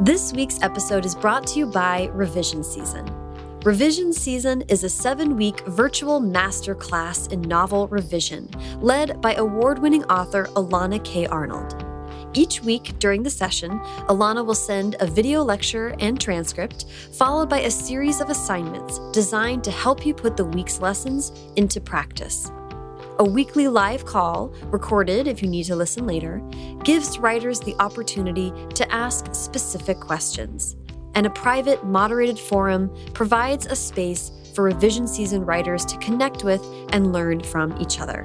This week's episode is brought to you by Revision Season. Revision Season is a seven week virtual masterclass in novel revision, led by award winning author Elana K. Arnold. Each week during the session, Elana will send a video lecture and transcript, followed by a series of assignments designed to help you put the week's lessons into practice. A weekly live call, recorded if you need to listen later, gives writers the opportunity to ask specific questions. And a private, moderated forum provides a space for revision season writers to connect with and learn from each other.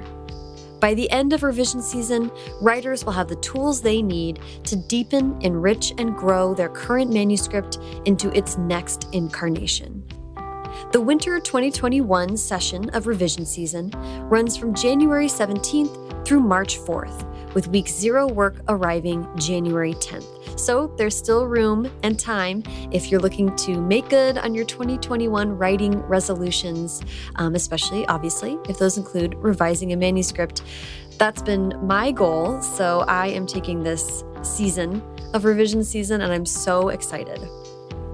By the end of revision season, writers will have the tools they need to deepen, enrich, and grow their current manuscript into its next incarnation. The winter 2021 session of revision season runs from January 17th through March 4th, with week zero work arriving January 10th. So there's still room and time if you're looking to make good on your 2021 writing resolutions, um, especially, obviously, if those include revising a manuscript. That's been my goal. So I am taking this season of revision season and I'm so excited.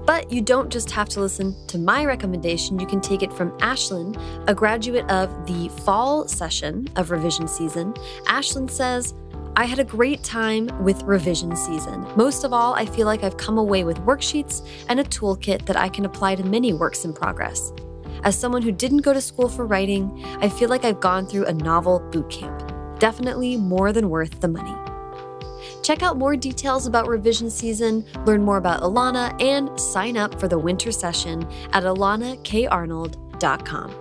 But you don't just have to listen to my recommendation, you can take it from Ashlyn, a graduate of the fall session of revision season. Ashlyn says, I had a great time with revision season. Most of all, I feel like I've come away with worksheets and a toolkit that I can apply to many works in progress. As someone who didn't go to school for writing, I feel like I've gone through a novel boot camp. Definitely more than worth the money. Check out more details about revision season, learn more about Elana, and sign up for the winter session at elanakarnold.com.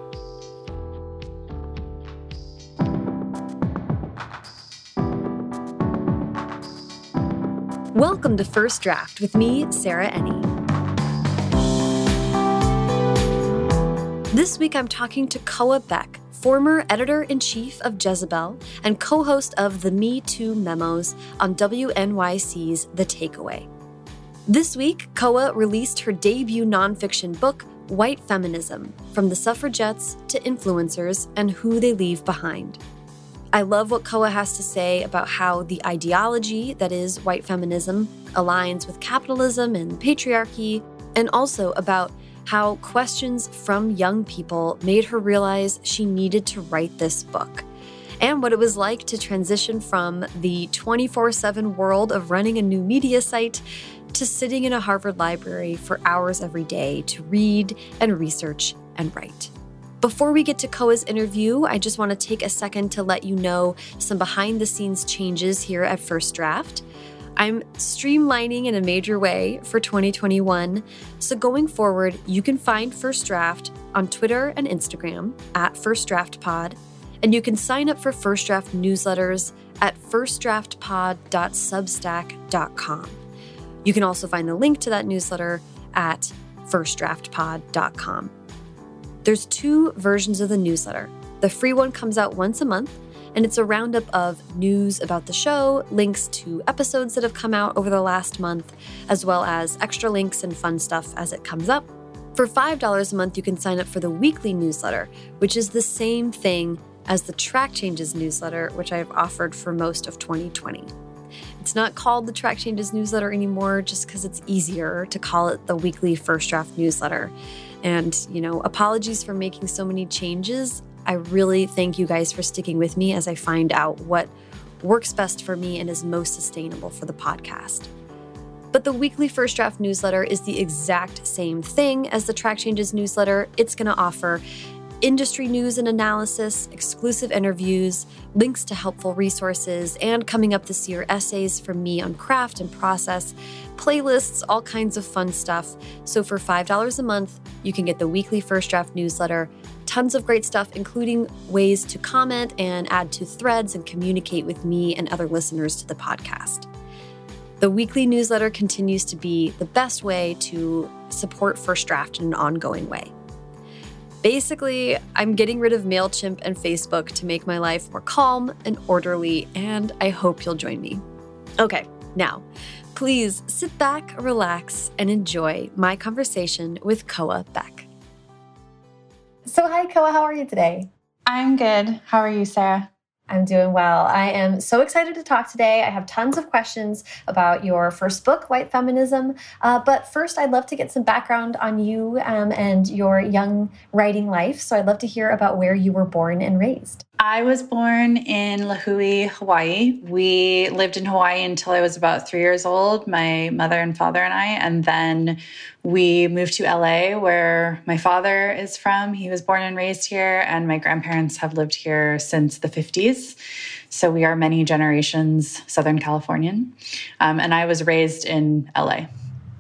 Welcome to First Draft with me, Sarah Enni. This week I'm talking to Koa Beck, former editor in chief of Jezebel and co host of the Me Too Memos on WNYC's The Takeaway. This week, Koa released her debut nonfiction book, White Feminism From the Suffragettes to Influencers and Who They Leave Behind. I love what Koa has to say about how the ideology that is white feminism aligns with capitalism and patriarchy, and also about how questions from young people made her realize she needed to write this book, and what it was like to transition from the 24 7 world of running a new media site to sitting in a Harvard library for hours every day to read and research and write. Before we get to Koa's interview, I just want to take a second to let you know some behind the scenes changes here at First Draft. I'm streamlining in a major way for 2021. So going forward, you can find First Draft on Twitter and Instagram at First Draft Pod, and you can sign up for First Draft newsletters at firstdraftpod.substack.com. You can also find the link to that newsletter at firstdraftpod.com. There's two versions of the newsletter. The free one comes out once a month and it's a roundup of news about the show, links to episodes that have come out over the last month, as well as extra links and fun stuff as it comes up. For $5 a month, you can sign up for the weekly newsletter, which is the same thing as the Track Changes newsletter, which I've offered for most of 2020. It's not called the Track Changes newsletter anymore just because it's easier to call it the weekly first draft newsletter. And, you know, apologies for making so many changes. I really thank you guys for sticking with me as I find out what works best for me and is most sustainable for the podcast. But the weekly First Draft newsletter is the exact same thing as the Track Changes newsletter. It's going to offer industry news and analysis, exclusive interviews, links to helpful resources, and coming up this year, essays from me on craft and process, playlists, all kinds of fun stuff. So for $5 a month, you can get the weekly First Draft newsletter tons of great stuff, including ways to comment and add to threads and communicate with me and other listeners to the podcast. The weekly newsletter continues to be the best way to support First Draft in an ongoing way. Basically, I'm getting rid of MailChimp and Facebook to make my life more calm and orderly, and I hope you'll join me. Okay, now, please sit back, relax, and enjoy my conversation with Koa Beck. So, hi, Koa. How are you today? I'm good. How are you, Sarah? I'm doing well. I am so excited to talk today. I have tons of questions about your first book, White Feminism. Uh, but first, I'd love to get some background on you um, and your young writing life. So I'd love to hear about where you were born and raised. I was born in Lihue, Hawaii. We lived in Hawaii until I was about three years old, my mother and father and I. And then we moved to LA, where my father is from. He was born and raised here, and my grandparents have lived here since the 50s. So we are many generations Southern Californian. Um, and I was raised in LA.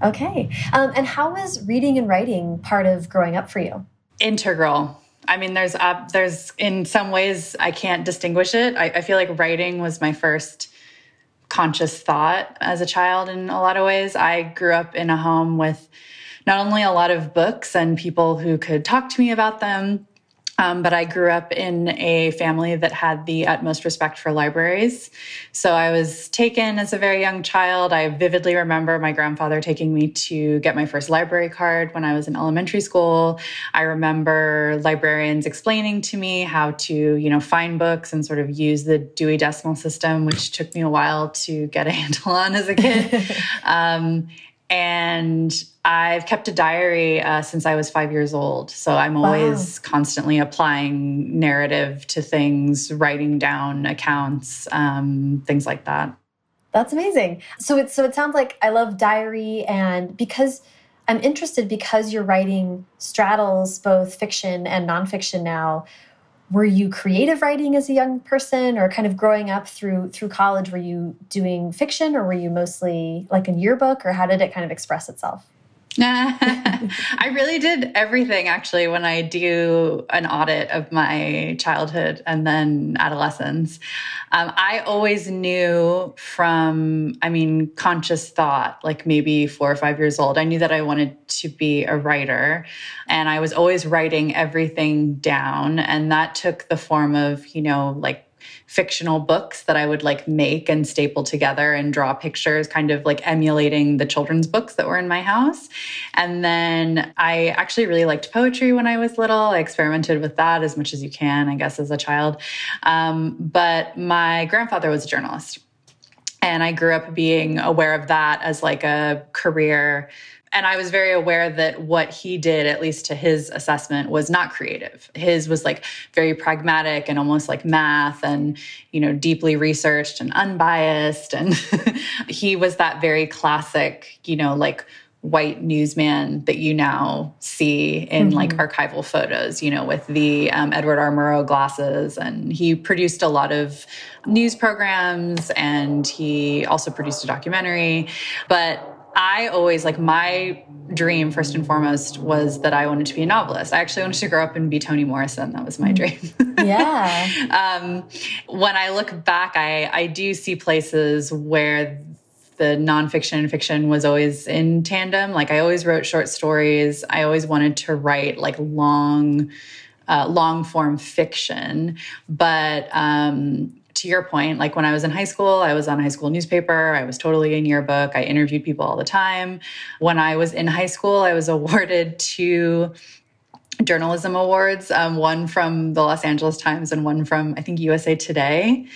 Okay. Um, and how was reading and writing part of growing up for you? Integral I mean, there's there's in some ways I can't distinguish it. I, I feel like writing was my first conscious thought as a child in a lot of ways. I grew up in a home with not only a lot of books and people who could talk to me about them, um, but I grew up in a family that had the utmost respect for libraries. So I was taken as a very young child. I vividly remember my grandfather taking me to get my first library card when I was in elementary school. I remember librarians explaining to me how to, you know, find books and sort of use the Dewey Decimal System, which took me a while to get a handle on as a kid. um, and I've kept a diary uh, since I was five years old. So I'm always wow. constantly applying narrative to things, writing down accounts, um, things like that. That's amazing. So it so it sounds like I love diary, and because I'm interested because you're writing straddles both fiction and nonfiction now were you creative writing as a young person or kind of growing up through through college were you doing fiction or were you mostly like a yearbook or how did it kind of express itself I really did everything actually when I do an audit of my childhood and then adolescence. Um, I always knew from, I mean, conscious thought, like maybe four or five years old, I knew that I wanted to be a writer. And I was always writing everything down. And that took the form of, you know, like fictional books that I would like make and staple together and draw pictures, kind of like emulating the children's books that were in my house. And then I actually really liked poetry when I was little. I experimented with that as much as you can, I guess, as a child. Um, but my grandfather was a journalist. And I grew up being aware of that as like a career and I was very aware that what he did, at least to his assessment, was not creative. His was like very pragmatic and almost like math and, you know, deeply researched and unbiased. And he was that very classic, you know, like white newsman that you now see in mm -hmm. like archival photos, you know, with the um, Edward R. Murrow glasses. And he produced a lot of news programs and he also produced a documentary. But I always like my dream first and foremost was that I wanted to be a novelist. I actually wanted to grow up and be Toni Morrison. That was my dream. yeah. um, when I look back, I I do see places where the nonfiction and fiction was always in tandem. Like I always wrote short stories. I always wanted to write like long, uh, long form fiction, but um, to your point, like when I was in high school, I was on a high school newspaper. I was totally in yearbook. I interviewed people all the time. When I was in high school, I was awarded two journalism awards, um, one from the Los Angeles Times and one from, I think, USA Today.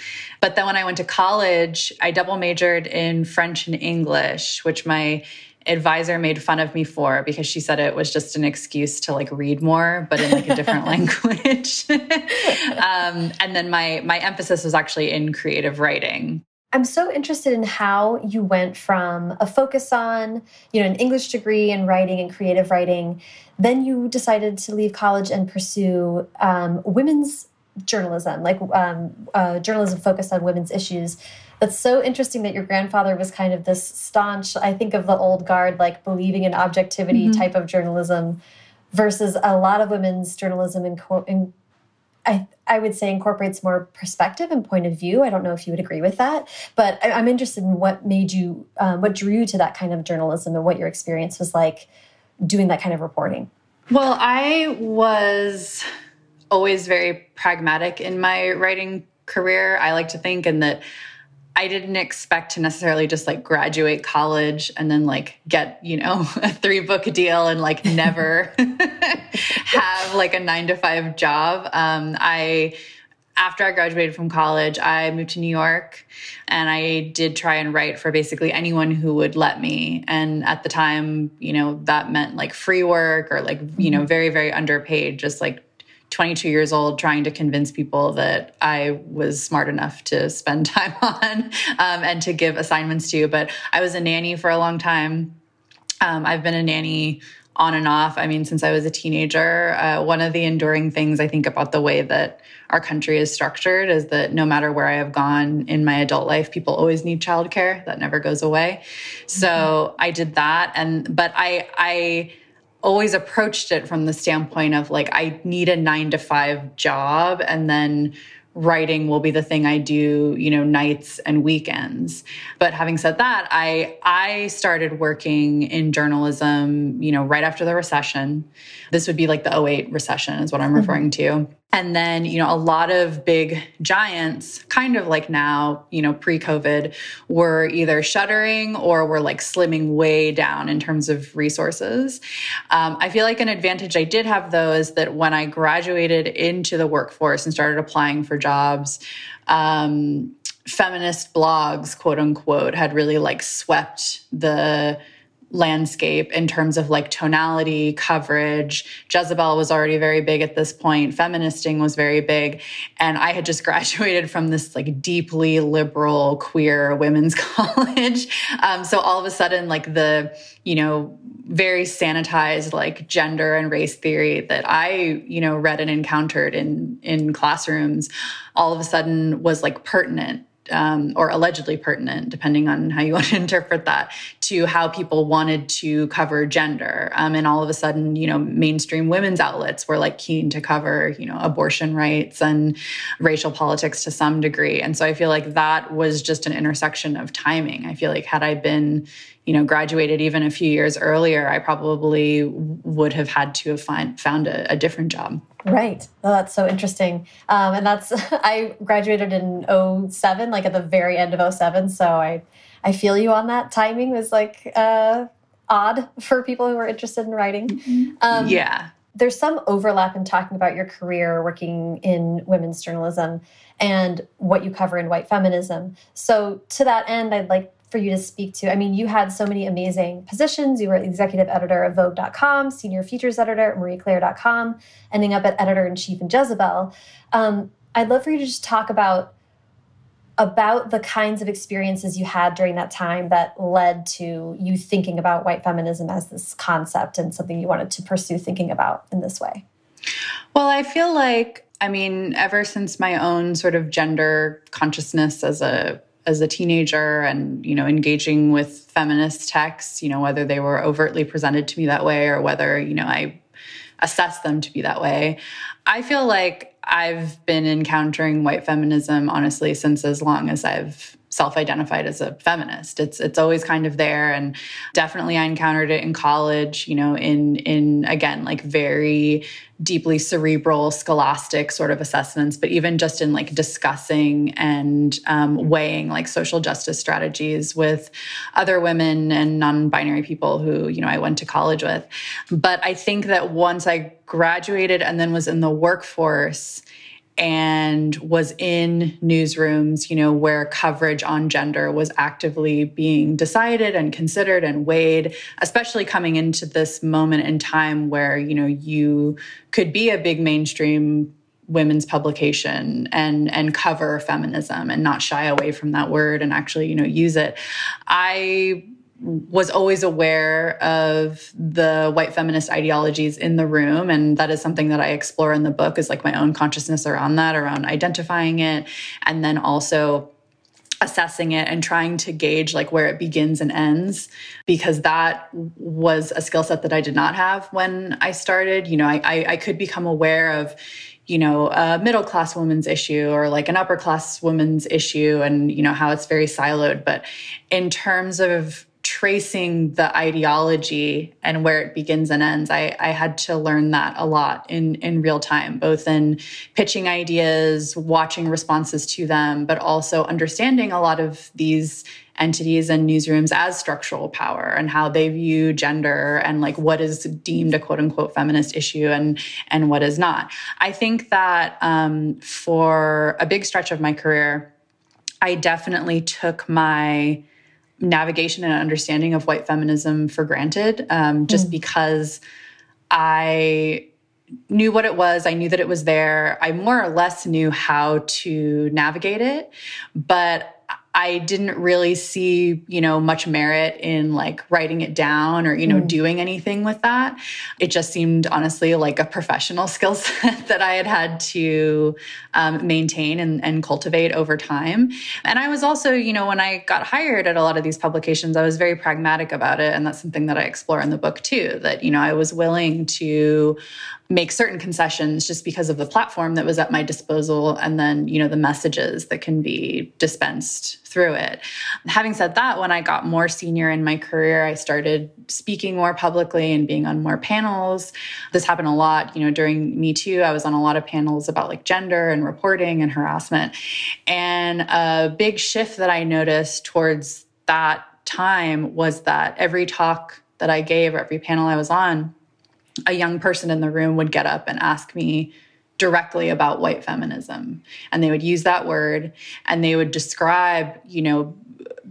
But then when I went to college, I double majored in French and English, which my advisor made fun of me for because she said it was just an excuse to like read more but in like a different language. Um, and then my my emphasis was actually in creative writing. I'm so interested in how you went from a focus on you know an english degree in writing and creative writing then you decided to leave college and pursue um, women's journalism like um, uh, journalism focused on women's issues that's so interesting that your grandfather was kind of this staunch, I think of the old guard, like believing in objectivity mm -hmm. type of journalism versus a lot of women's journalism in, in I, I would say incorporates more perspective and point of view. I don't know if you would agree with that, but I, am interested in what made you, um, what drew you to that kind of journalism and what your experience was like doing that kind of reporting. Well, I was always very pragmatic in my writing career. I like to think, and that I didn't expect to necessarily just like graduate college and then like get, you know, a three book deal and like never have like a nine to five job. Um, I after I graduated from college, I moved to New York and I did try and write for basically anyone who would let me. And at the time, you know, that meant like free work or like, you know, mm-hmm. very, very underpaid, just like 22 years old trying to convince people that I was smart enough to spend time on um, and to give assignments to. But I was a nanny for a long time. Um, I've been a nanny on and off. I mean, since I was a teenager, uh, one of the enduring things I think about the way that our country is structured is that no matter where I have gone in my adult life, people always need childcare. That never goes away. So mm-hmm. I did that, and but I I always approached it from the standpoint of like I need a nine to five job, and then writing will be the thing I do, you know, nights and weekends. But having said that, I I started working in journalism, you know, right after the recession. This would be like the 08 recession is what I'm mm-hmm. referring to. And then, you know, a lot of big giants, kind of like now, you know, pre COVID, were either shuttering or were like slimming way down in terms of resources. Um, I feel like an advantage I did have, though, is that when I graduated into the workforce and started applying for jobs, um, feminist blogs, quote unquote, had really like swept the landscape in terms of like tonality, coverage. Jezebel was already very big at this point. Feministing was very big. And I had just graduated from this like deeply liberal queer women's college. Um, so all of a sudden, like the, you know, very sanitized like gender and race theory that I, you know, read and encountered in in classrooms all of a sudden was like pertinent um, or allegedly pertinent, depending on how you want to interpret that, to how people wanted to cover gender. Um, and all of a sudden, you know, mainstream women's outlets were like keen to cover, you know, abortion rights and racial politics to some degree. And so I feel like that was just an intersection of timing. I feel like had I been, you know, graduated even a few years earlier, I probably would have had to have find, found a, a different job. Right. Oh, that's so interesting. Um, and that's, I graduated in 07, like at the very end of 07. So I, I feel you on that. Timing was like uh, odd for people who were interested in writing. Mm-hmm. Um, yeah. There's some overlap in talking about your career working in women's journalism and what you cover in white feminism. So to that end, I'd like for you to speak to? I mean, you had so many amazing positions. You were executive editor of Vogue.com, senior features editor at MarieClaire.com, ending up at editor in chief in Jezebel. Um, I'd love for you to just talk about about the kinds of experiences you had during that time that led to you thinking about white feminism as this concept and something you wanted to pursue thinking about in this way. Well, I feel like I mean, ever since my own sort of gender consciousness as a as a teenager and you know engaging with feminist texts you know whether they were overtly presented to me that way or whether you know i assess them to be that way. I feel like i've been encountering white feminism honestly since as long as i've self-identified as a feminist. It's it's always kind of there and definitely I encountered it in college, you know, in in again like very deeply cerebral scholastic sort of assessments, but even just in like discussing and um, weighing like social justice strategies with other women and non-binary people who, you know, I went to college with. But I think that once I graduated and then was in the workforce, and was in newsrooms, you know, where coverage on gender was actively being decided and considered and weighed, especially coming into this moment in time where, you know, you could be a big mainstream women's publication and and cover feminism and not shy away from that word and actually, you know, use it. I was always aware of the white feminist ideologies in the room. And that is something that i explore in the book is like my own consciousness around that around identifying it and then also assessing it and trying to gauge like where it begins and ends because that was a skill set that i did not have when i started. You know I, I, I could become aware of you know a middle class woman's issue or like an upper class woman's issue and you know how it's very siloed. But in terms of tracing the ideology and where it begins and ends, I, I had to learn that a lot in, in real time, both in pitching ideas, watching responses to them, but also understanding a lot of these entities and newsrooms as structural power and how they view gender and like what is deemed a quote unquote feminist issue and and what is not. I think that um, for a big stretch of my career, I definitely took my navigation and understanding of white feminism for granted um, just mm. because I knew what it was. I knew that it was there. I more or less knew how to navigate it. But I didn't really see, you know, much merit in like writing it down or, you know, mm. doing anything with that. It just seemed honestly like a professional skill set that I had had to um, maintain and, and cultivate over time. And I was also, you know, when I got hired at a lot of these publications, I was very pragmatic about it. And that's something that I explore in the book too, that, you know, I was willing to make certain concessions just because of the platform that was at my disposal and then you know the messages that can be dispensed through it. Having said that when i got more senior in my career i started speaking more publicly and being on more panels. This happened a lot you know during me too. I was on a lot of panels about like gender and reporting and harassment. And a big shift that i noticed towards that time was that every talk that i gave every panel i was on a young person in the room would get up and ask me directly about white feminism. And they would use that word and they would describe you know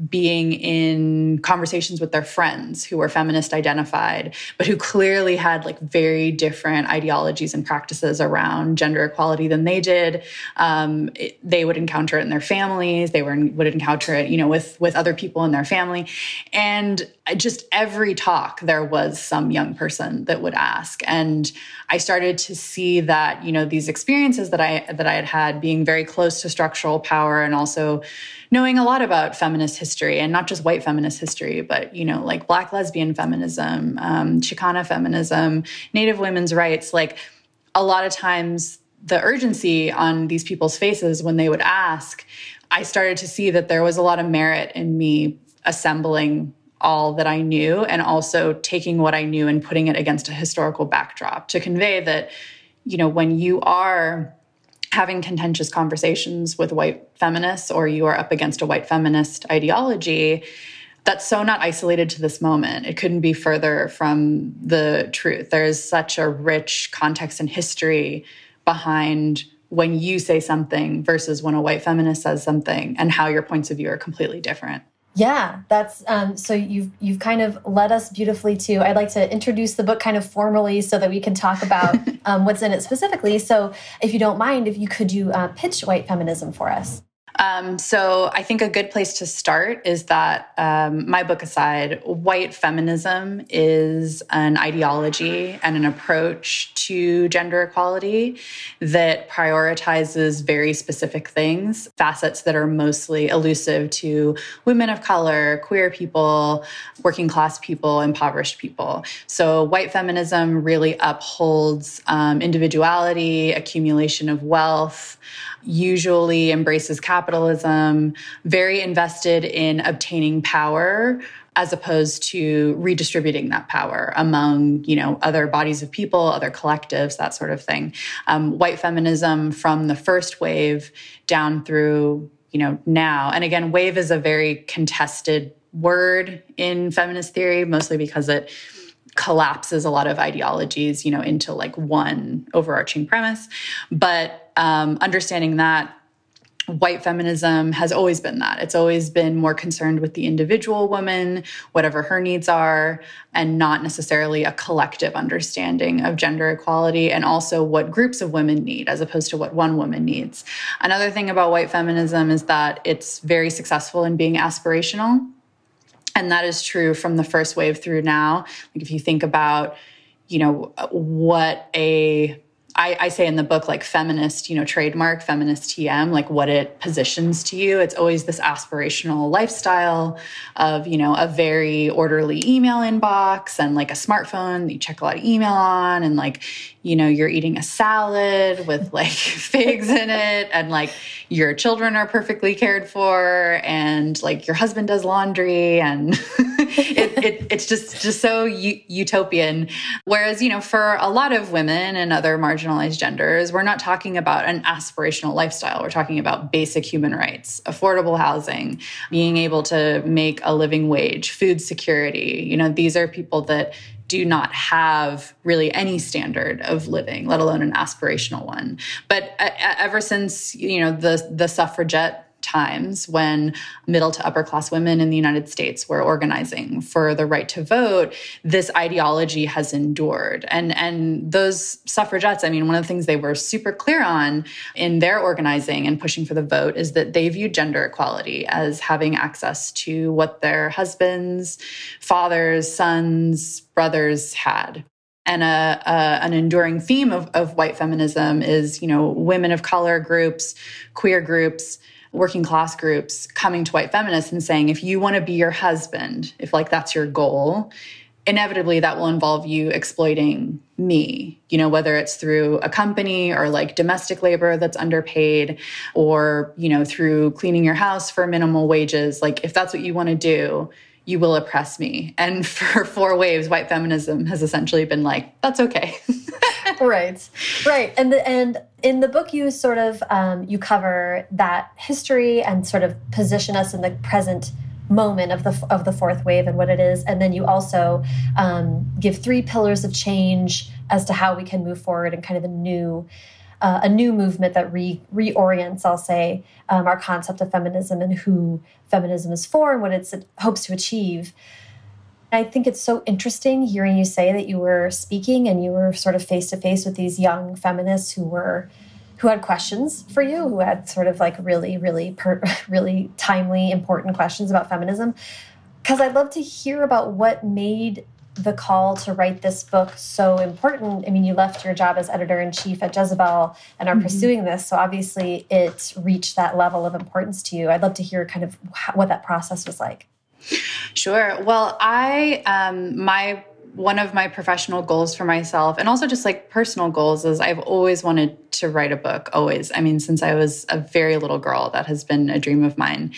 being in conversations with their friends who were feminist identified, but who clearly had like very different ideologies and practices around gender equality than they did. Um, it, they would encounter it in their families. They were would encounter it, you know, with with other people in their family, and just every talk there was some young person that would ask, and I started to see that you know these experiences that I that I had had being very close to structural power and also knowing a lot about feminist history and not just white feminist history, but, you know, like Black lesbian feminism, um, Chicana feminism, Native women's rights, like a lot of times the urgency on these people's faces when they would ask, I started to see that there was a lot of merit in me assembling all that I knew and also taking what I knew and putting it against a historical backdrop to convey that, you know, when you are having contentious conversations with white feminists or you are up against a white feminist ideology, that's so not isolated to this moment. It couldn't be further from the truth. There's such a rich context and history behind when you say something versus when a white feminist says something and how your points of view are completely different. Yeah, that's um, so you've you've kind of led us beautifully to. I'd like to introduce the book kind of formally so that we can talk about um, what's in it specifically. So, if you don't mind, if you could you uh, pitch white feminism for us. Um, so I think a good place to start is that um, my book aside, white feminism is an ideology and an approach to gender equality that prioritizes very specific things, facets that are mostly elusive to women of color, queer people, working class people, impoverished people. So white feminism really upholds um, individuality, accumulation of wealth usually embraces capitalism, very invested in obtaining power as opposed to redistributing that power among you know other bodies of people other collectives that sort of thing. Um, white feminism from the first wave down through you know now. And again wave is a very contested word in feminist theory mostly because it collapses a lot of ideologies you know into like one overarching premise but um, understanding that white feminism has always been that. It's always been more concerned with the individual woman, whatever her needs are, and not necessarily a collective understanding of gender equality and also what groups of women need as opposed to what one woman needs. Another thing about white feminism is that it's very successful in being aspirational. And that is true from the first wave through now. Like if you think about, you know, what a I, I, say in the book, like feminist, you know, trademark, feminist TM, like what it positions to you. It's always this aspirational lifestyle of, you know, a very orderly email inbox and like a smartphone that you check a lot of email on and like, you know, you're eating a salad with like figs in it and like your children are perfectly cared for and like your husband does laundry and it, it, it's just, just so utopian. Whereas, you know, for a lot of women and other marginal marginalized genders, we're not talking about an aspirational lifestyle. We're talking about basic human rights, affordable housing, being able to make a living wage, food security. You know, these are people that do not have really any standard of living, let alone an aspirational one. But uh, ever since, you know, the the suffragette times when middle to upper class women in the United States were organizing for the right to vote, this ideology has endured. And, and those suffragettes, I mean, one of the things they were super clear on in their organizing and pushing for the vote is that they viewed gender equality as having access to what their husbands, fathers, sons, brothers had and a, a, an enduring theme of, of white feminism is you know women of color groups queer groups working class groups coming to white feminists and saying, if you want to be your husband, if like that's your goal, inevitably that will involve you exploiting me, you know, whether it's through a company or like domestic labor that's underpaid or, you know, through cleaning your house for minimal wages. Like, if that's what you want to do, you will oppress me. And for four waves, white feminism has essentially been like, that's okay. right, right. And the, and in the book, you sort of um, you cover that history and sort of position us in the present moment of the of the fourth wave and what it is, and then you also um, give three pillars of change as to how we can move forward and kind of a new. Uh, a new movement that re reorients, I'll say, um, our concept of feminism and who feminism is for and what it hopes to achieve. I think it's so interesting hearing you say that you were speaking and you were sort of face to face with these young feminists who were who had questions for you, who had sort of like really, really, really timely, important questions about feminism. Because I'd love to hear about what made the call to write this book so important. I mean, you left your job as editor in chief at Jezebel and are mm -hmm. pursuing this. So obviously, it reached that level of importance to you. I'd love to hear kind of what that process was like. Sure. Well, I, um, my, one of my professional goals for myself and also just like personal goals is I've always wanted to write a book, always. I mean, since I was a very little girl, that has been a dream of mine.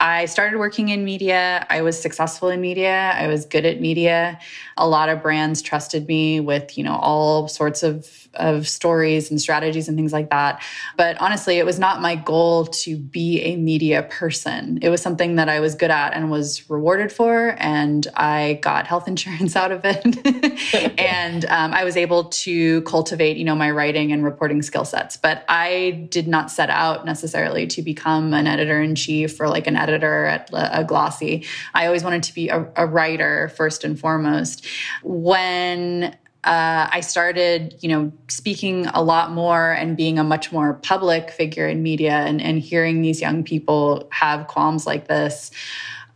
I started working in media. I was successful in media. I was good at media. A lot of brands trusted me with, you know, all sorts of of stories and strategies and things like that. But honestly, it was not my goal to be a media person. It was something that I was good at and was rewarded for. And I got health insurance out of it. and um, I was able to cultivate, you know, my writing and reporting skill sets. But I did not set out necessarily to become an editor in chief or like an editor at a Glossy. I always wanted to be a, a writer first and foremost. When uh, I started, you know, speaking a lot more and being a much more public figure in media and, and hearing these young people have qualms like this,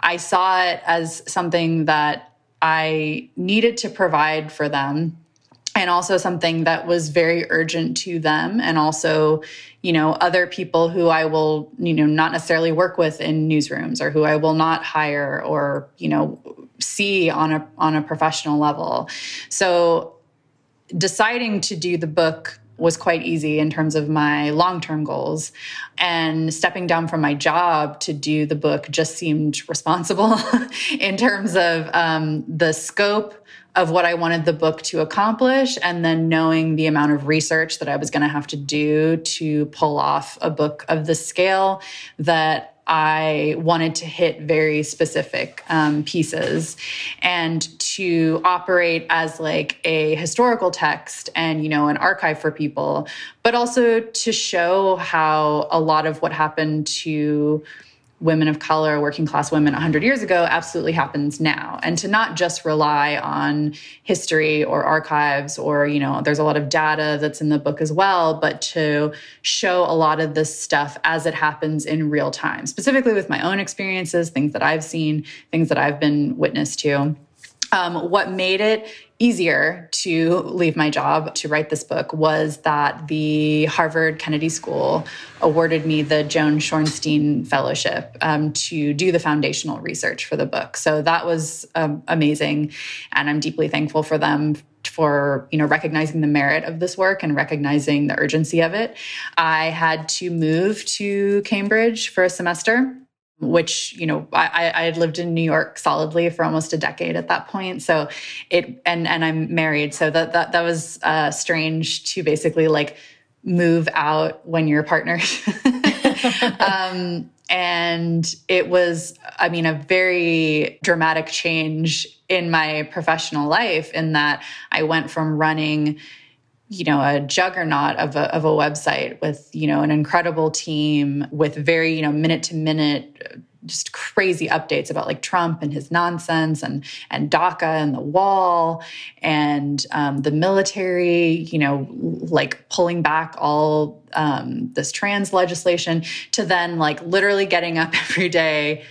I saw it as something that I needed to provide for them and also something that was very urgent to them and also you know other people who i will you know not necessarily work with in newsrooms or who i will not hire or you know see on a on a professional level. So deciding to do the book was quite easy in terms of my long term goals. And stepping down from my job to do the book just seemed responsible in terms of um, the scope of what I wanted the book to accomplish, and then knowing the amount of research that I was going to have to do to pull off a book of the scale that I wanted to hit very specific um, pieces and to operate as like a historical text and, you know, an archive for people, but also to show how a lot of what happened to women of color, working class women 100 years ago absolutely happens now. And to not just rely on history or archives or, you know, there's a lot of data that's in the book as well, but to show a lot of this stuff as it happens in real time, specifically with my own experiences, things that I've seen, things that I've been witness to. Um, what made it easier to leave my job to write this book was that the Harvard Kennedy School awarded me the Joan Shorenstein Fellowship um, to do the foundational research for the book. So that was um, amazing, and I'm deeply thankful for them for you know recognizing the merit of this work and recognizing the urgency of it. I had to move to Cambridge for a semester which you know I, I had lived in New York solidly for almost a decade at that point. So it and and I'm married, so that that that was uh, strange to basically like move out when you're partners. um, and it was, I mean, a very dramatic change in my professional life in that I went from running you know a juggernaut of a, of a website with you know an incredible team with very you know minute to minute just crazy updates about like Trump and his nonsense and and DACA and the wall and um, the military, you know, like pulling back all um, this trans legislation to then like literally getting up every day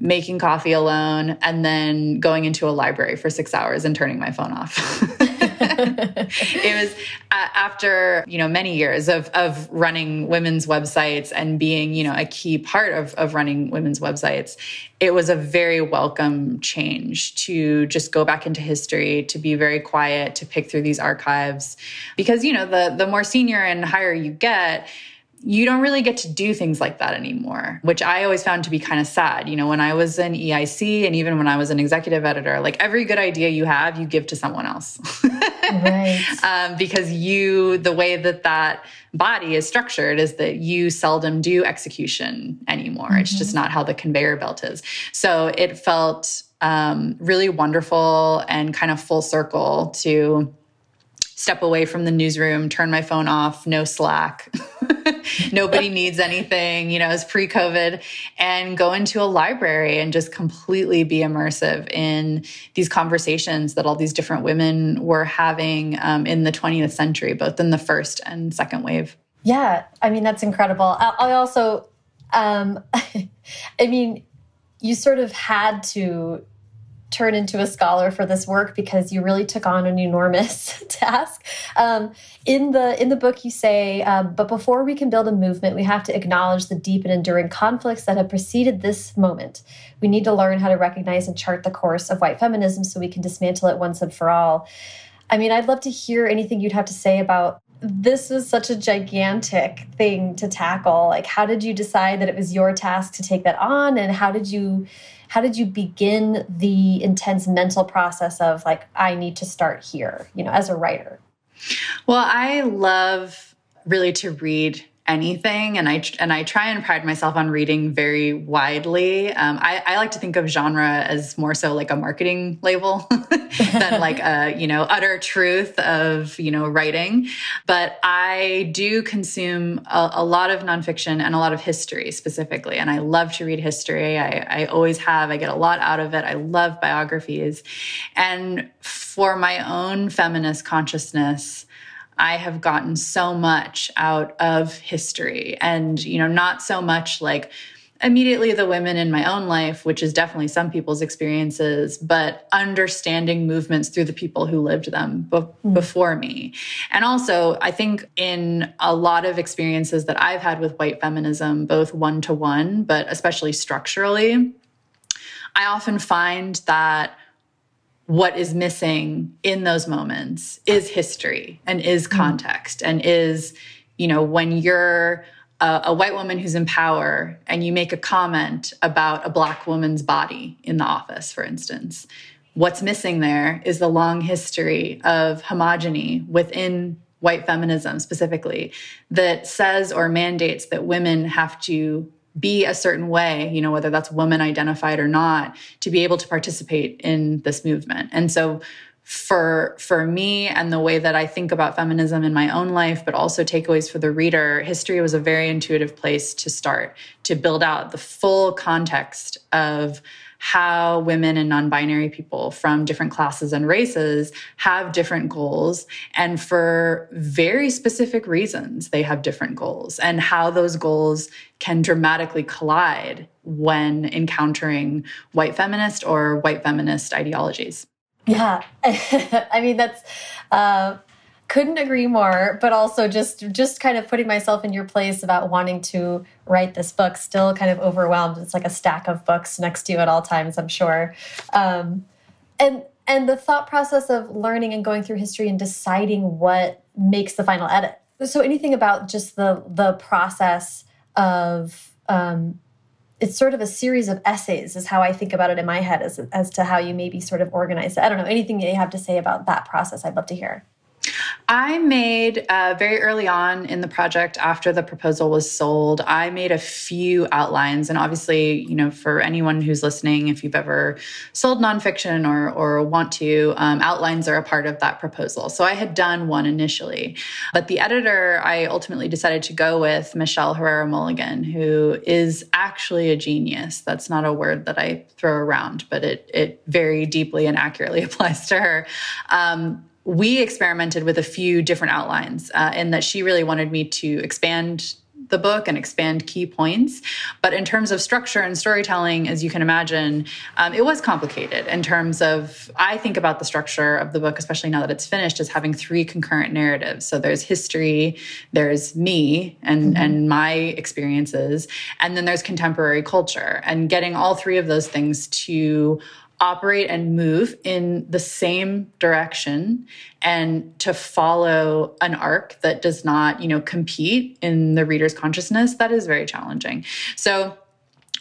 making coffee alone and then going into a library for six hours and turning my phone off. it was uh, after you know many years of of running women's websites and being you know a key part of of running women's websites it was a very welcome change to just go back into history to be very quiet to pick through these archives. Because you know the the more senior and higher you get you don't really get to do things like that anymore, which I always found to be kind of sad. You know, when I was an EIC and even when I was an executive editor, like every good idea you have, you give to someone else. right. Um, because you, the way that that body is structured is that you seldom do execution anymore. Mm -hmm. It's just mm-hmm. not how the conveyor belt is. So it felt um, really wonderful and kind of full circle to step away from the newsroom, turn my phone off, no Slack. Nobody needs anything, you know, it's pre COVID, and go into a library and just completely be immersive in these conversations that all these different women were having um, in the 20th century, both in the first and second wave. Yeah, I mean, that's incredible. I, I also, um, I mean, you sort of had to turn into a scholar for this work because you really took on an enormous task. Um, in the in the book, you say, um, but before we can build a movement, we have to acknowledge the deep and enduring conflicts that have preceded this moment. We need to learn how to recognize and chart the course of white feminism so we can dismantle it once and for all. I mean, I'd love to hear anything you'd have to say about this was such a gigantic thing to tackle. Like, how did you decide that it was your task to take that on, and how did you? How did you begin the intense mental process of like i need to start here you know as a writer? Well i love really to read anything and i and i try and pride myself on reading very widely. Um, I, I, like to think of genre as more so like a marketing label than like a you know utter truth of you know writing. But i do consume a, a, lot of nonfiction and a lot of history specifically and i love to read history. I, I always have. I get a lot out of it. I love biographies. And for my own feminist consciousness I have gotten so much out of history and, you know, not so much like immediately the women in my own life, which is definitely some people's experiences, but understanding movements through the people who lived them be mm. before me. And also, I think in a lot of experiences that I've had with white feminism, both one to one, but especially structurally, I often find that what is missing in those moments is history and is mm. context and is, you know, when you're a, a, white woman who's in power and you make a comment about a black woman's body in the office, for instance, what's missing there is the long history of homogeny within white feminism specifically that says or mandates that women have to be a certain way, you know, whether that's woman identified or not, to be able to participate in this movement. And so for for me and the way that I think about feminism in my own life, but also takeaways for the reader, history was a very intuitive place to start to build out the full context of how women and non binary people from different classes and races have different goals. And for very specific reasons, they have different goals, and how those goals can dramatically collide when encountering white feminist or white feminist ideologies. Yeah, I mean that's uh, couldn't agree more. But also just just kind of putting myself in your place about wanting to write this book. Still kind of overwhelmed. It's like a stack of books next to you at all times. I'm sure. Um, and and the thought process of learning and going through history and deciding what makes the final edit. So anything about just the the process of um, it's sort of a series of essays is how I think about it in my head as, as to how you maybe sort of organize it. I don't know, anything you have to say about that process, I'd love to hear. I made uh, very early on in the project after the proposal was sold, I made a few outlines. And obviously, you know, for anyone who's listening, if you've ever sold nonfiction or, or want to, um, outlines are a part of that proposal. So I had done one initially. But the editor I ultimately decided to go with, Michelle Herrera Mulligan, who is actually a genius. That's not a word that I throw around, but it, it very deeply and accurately applies to her. Um, we experimented with a few different outlines uh, in that she really wanted me to expand the book and expand key points. But in terms of structure and storytelling, as you can imagine, um, it was complicated in terms of, I think about the structure of the book, especially now that it's finished, as having three concurrent narratives. So there's history, there's me and, mm-hmm. and my experiences, and then there's contemporary culture. And getting all three of those things to operate and move in the same direction and to follow an arc that does not, you know, compete in the reader's consciousness, that is very challenging. So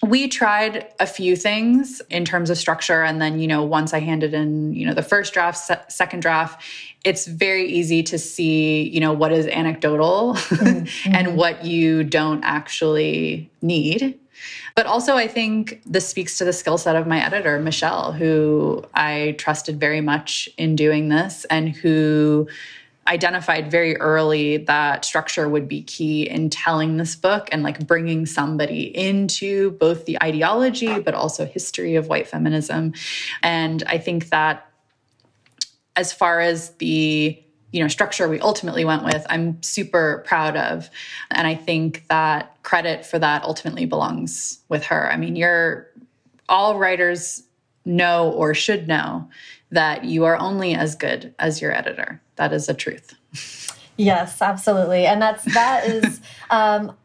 we tried a few things in terms of structure and then you know once i handed in you know the first draft se second draft it's very easy to see you know what is anecdotal mm -hmm. and what you don't actually need but also, I think this speaks to the skill set of my editor, Michelle, who I trusted very much in doing this and who identified very early that structure would be key in telling this book and like bringing somebody into both the ideology but also history of white feminism. And i think that as far as the you know structure we ultimately went with i'm super proud of. And i think that credit for that ultimately belongs with her. I mean you're all writers know or should know that you are only as good as your editor. That is a truth. Yes absolutely. And that's that is um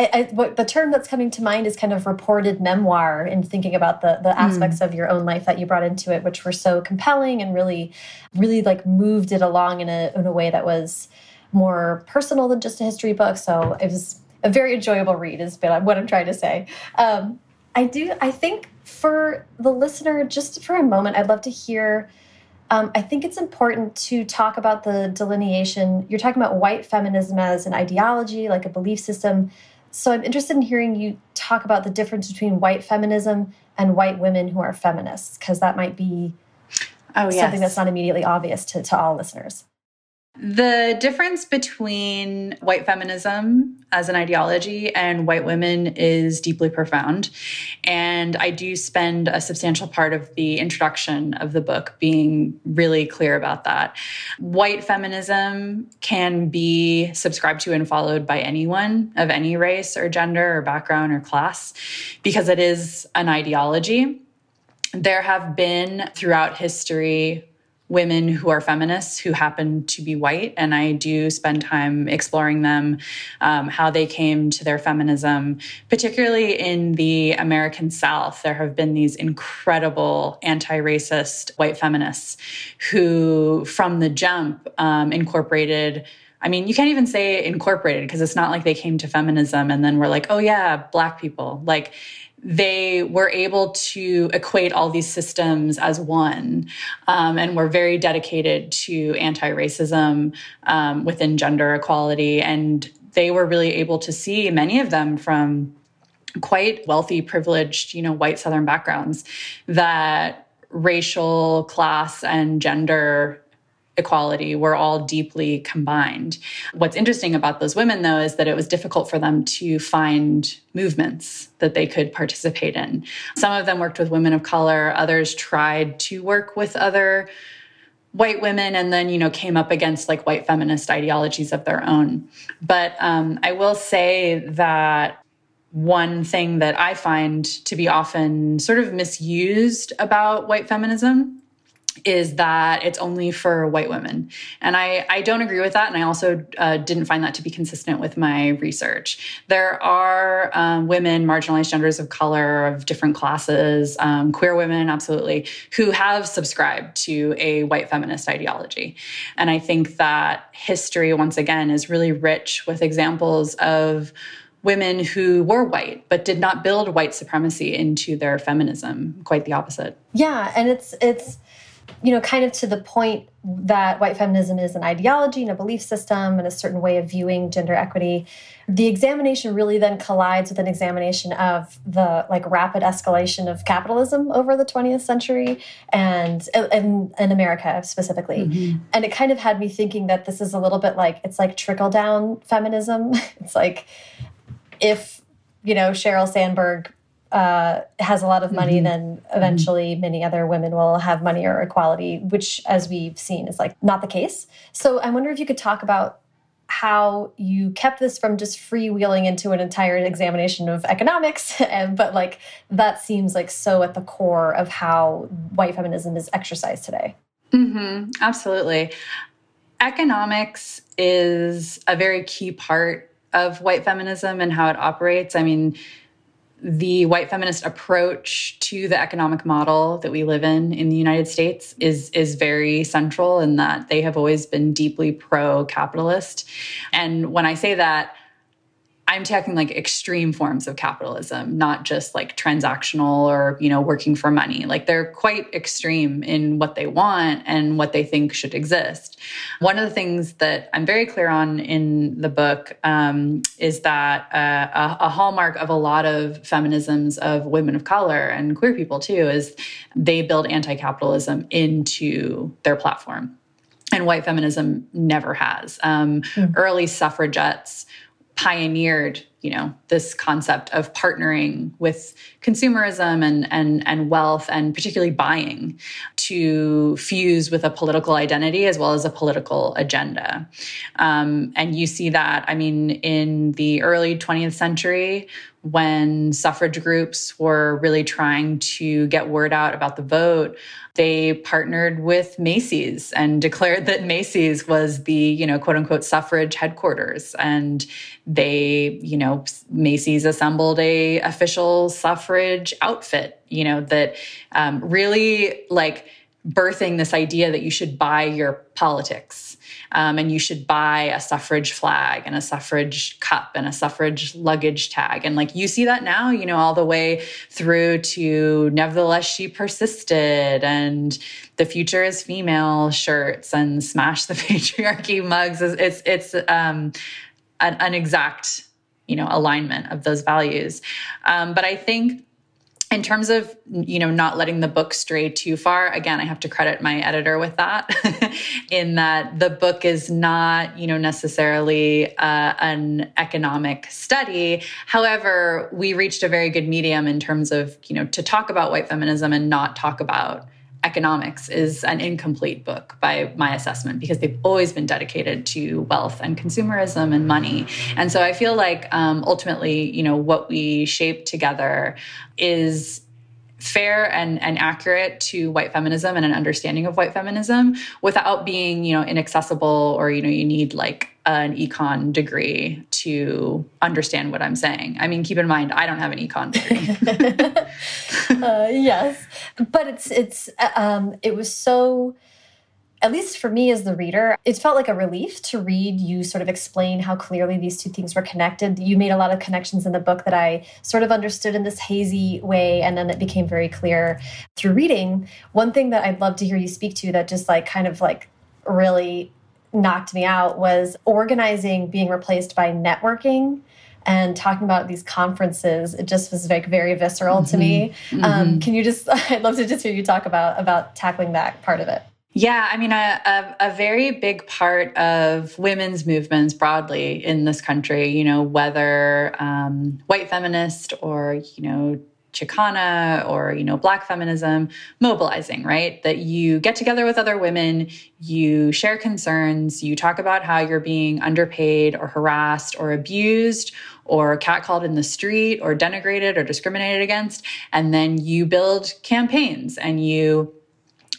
I, I, what the term that's coming to mind is kind of reported memoir in thinking about the the aspects mm. of your own life that you brought into it, which were so compelling and really, really like moved it along in a in a way that was more personal than just a history book. So it was a very enjoyable read. Is what I'm trying to say. Um, I do. I think for the listener, just for a moment, I'd love to hear. Um, I think it's important to talk about the delineation. You're talking about white feminism as an ideology, like a belief system. So I'm interested in hearing you talk about the difference between white feminism and white women who are feminists, because that might be oh, yes. something that's not immediately obvious to, to all listeners. The difference between white feminism as an ideology and white women is deeply profound. And I do spend a substantial part of the introduction of the book being really clear about that. White feminism can be subscribed to and followed by anyone of any race or gender or background or class because it is an ideology. There have been throughout history women who are feminists who happen to be white. And I do spend time exploring them, um, how they came to their feminism, particularly in the American South. There have been these incredible anti racist white feminists who, from the jump, um, incorporated. I mean, you can't even say incorporated because it's not like they came to feminism and then we're like, oh, yeah, Black people. Like, they were able to equate all these systems as one um, and were very dedicated to anti-racism um, within gender equality. And they were really able to see many of them from quite wealthy privileged you know white southern backgrounds that racial class and gender equality were all deeply combined. What's interesting about those women, though, is that it was difficult for them to find movements that they could participate in. Some of them worked with women of color, others tried to work with other white women and then you know came up against like white feminist ideologies of their own but um, i will say that one thing that i find to be often sort of misused about white feminism is that it's only for white women. And I, I don't agree with that. And I also uh, didn't find that to be consistent with my research. There are um, women, marginalized genders of color, of different classes, um, queer women, absolutely, who have subscribed to a white feminist ideology. And I think that history, once again, is really rich with examples of women who were white but did not build white supremacy into their feminism quite the opposite yeah and it's it's you know, kind of to the point that white feminism is an ideology and a belief system and a certain way of viewing gender equity, the examination really then collides with an examination of the like rapid escalation of capitalism over the 20th century and in, in America specifically. Mm -hmm. And it kind of had me thinking that this is a little bit like it's like trickle down feminism. it's like if you know Sheryl Sandberg uh, has a lot of money, mm -hmm. then eventually mm -hmm. many other women will have money or equality, which, as we've seen, is like not the case. So I wonder if you could talk about how you kept this from just freewheeling into an entire examination of economics, and, but like that seems like so at the core of how white feminism is exercised today. Mm -hmm. Absolutely. Economics is a very key part of white feminism and how it operates. I mean, the white feminist approach to the economic model that we live in in the United States is is very central in that they have always been deeply pro capitalist. And when I say that, I'm talking like extreme forms of capitalism, not just like transactional or, you know, working for money. Like they're quite extreme in what they want and what they think should exist. One of the things that I'm very clear on in the book um, is that uh, a, a hallmark of a lot of feminisms of women of color and queer people too is they build anti capitalism into their platform and white feminism never has. Um, mm. Early suffragettes pioneered you know this concept of partnering with consumerism and and and wealth and particularly buying to fuse with a political identity as well as a political agenda. Um, and you see that i mean in the early 20th century when suffrage groups were really trying to get word out about the vote they partnered with Macy's and declared that Macy's was the, you know, quote unquote suffrage headquarters. And they, you know, Macy's assembled a official suffrage outfit, you know, that um, really like birthing this idea that you should buy your politics um, and you should buy a suffrage flag and a suffrage cup and a suffrage luggage tag. And like you see that now, you know, all the way through to nevertheless she persisted and the future is female shirts and smash the patriarchy mugs. It's, it's, um, an, an exact, you know, alignment of those values. Um, but I think in terms of you know not letting the book stray too far again i have to credit my editor with that in that the book is not you know necessarily uh, an economic study. However we reached a very good medium in terms of you know to talk about white feminism and not talk about economics is an incomplete book by my assessment because they've always been dedicated to wealth and consumerism and money. And so i feel like um, ultimately you know what we shape together is fair and, and accurate to white feminism and an understanding of white feminism without being you know inaccessible or you know you need like an econ degree to understand what i'm saying i mean keep in mind i don't have an econ degree uh, yes but it's it's um, it was so at least for me as the reader, it felt like a relief to read you sort of explain how clearly these two things were connected. You made a lot of connections in the book that I sort of understood in this hazy way, and then it became very clear through reading. One thing that I'd love to hear you speak to that just like kind of like really knocked me out was organizing being replaced by networking and talking about these conferences it just was like very visceral mm -hmm. to me mm -hmm. um, mm-hmm. can you just i'd love to just hear you talk about about tackling that part of it yeah, I mean, a, a, a, very big part of women's movements broadly in this country, you know, whether um, white feminist or, you know, Chicana or, you know, black feminism, mobilizing, right? That you get together with other women, you share concerns, you talk about how you're being underpaid or harassed or abused or catcalled in the street or denigrated or discriminated against. And then you build campaigns and you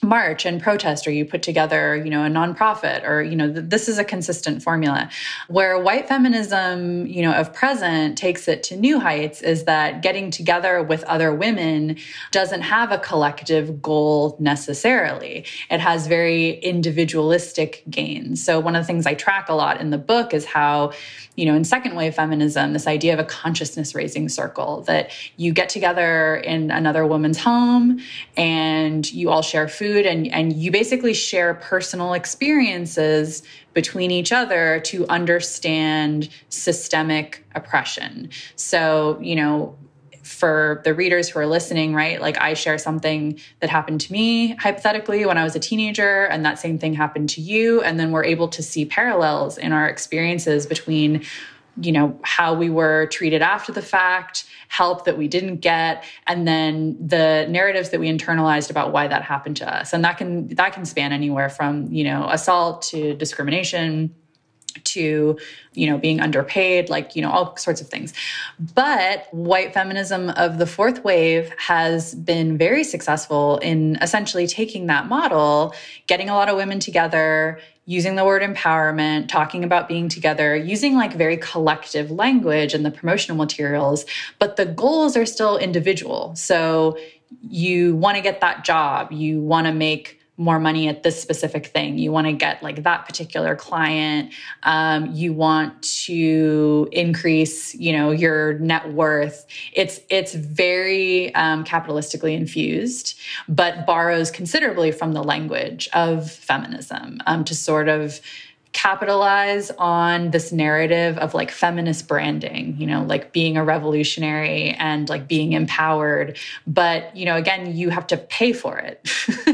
march and protest or you put together you know a nonprofit or you know th this is a consistent formula. Where white feminism you know of present takes it to new heights is that getting together with other women doesn't have a collective goal necessarily. It has very individualistic gains. So one of the things i track a lot in the book is how you know in second wave feminism this idea of a consciousness raising circle that you get together in another woman's home and you all share food food and, and you basically share personal experiences between each other to understand systemic oppression. So, you know, for the readers who are listening, right? Like I share something that happened to me hypothetically when I was a teenager, and that same thing happened to you. And then we're able to see parallels in our experiences between you know how we were treated after the fact help that we didn't get and then the narratives that we internalized about why that happened to us. And that can that can span anywhere from you know assault to discrimination to you know being underpaid like you know all sorts of things. But white feminism of the fourth wave has been very successful in essentially taking that model getting a lot of women together using the word empowerment, talking about being together, using like very collective language in the promotional materials, but the goals are still individual. So you want to get that job, you want to make more money at this specific thing. You want to get like that particular client. Um, you want to increase, you know, your net worth. It's it's very um, capitalistically infused, but borrows considerably from the language of feminism um, to sort of capitalize on this narrative of like feminist branding, you know, like being a revolutionary and like being empowered. But, you know, again, you have to pay for it.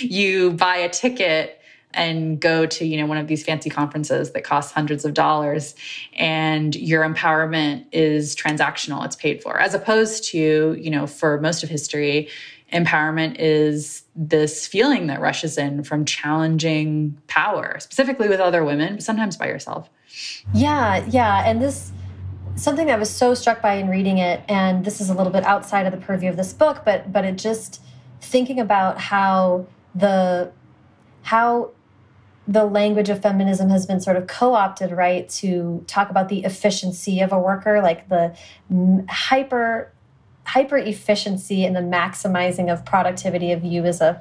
you buy a ticket and go to you know one of these fancy conferences that costs hundreds of dollars and your empowerment is transactional it's paid for. As opposed to you know for most of history empowerment is this feeling that rushes in from challenging power specifically with other women sometimes by yourself. Yeah yeah and this something that I was so struck by in reading it and this is a little bit outside of the purview of this book but but it just thinking about how the how the language of feminism has been sort of co-opted right to talk about the efficiency of a worker like the hyper hyper efficiency and the maximizing of productivity of you as a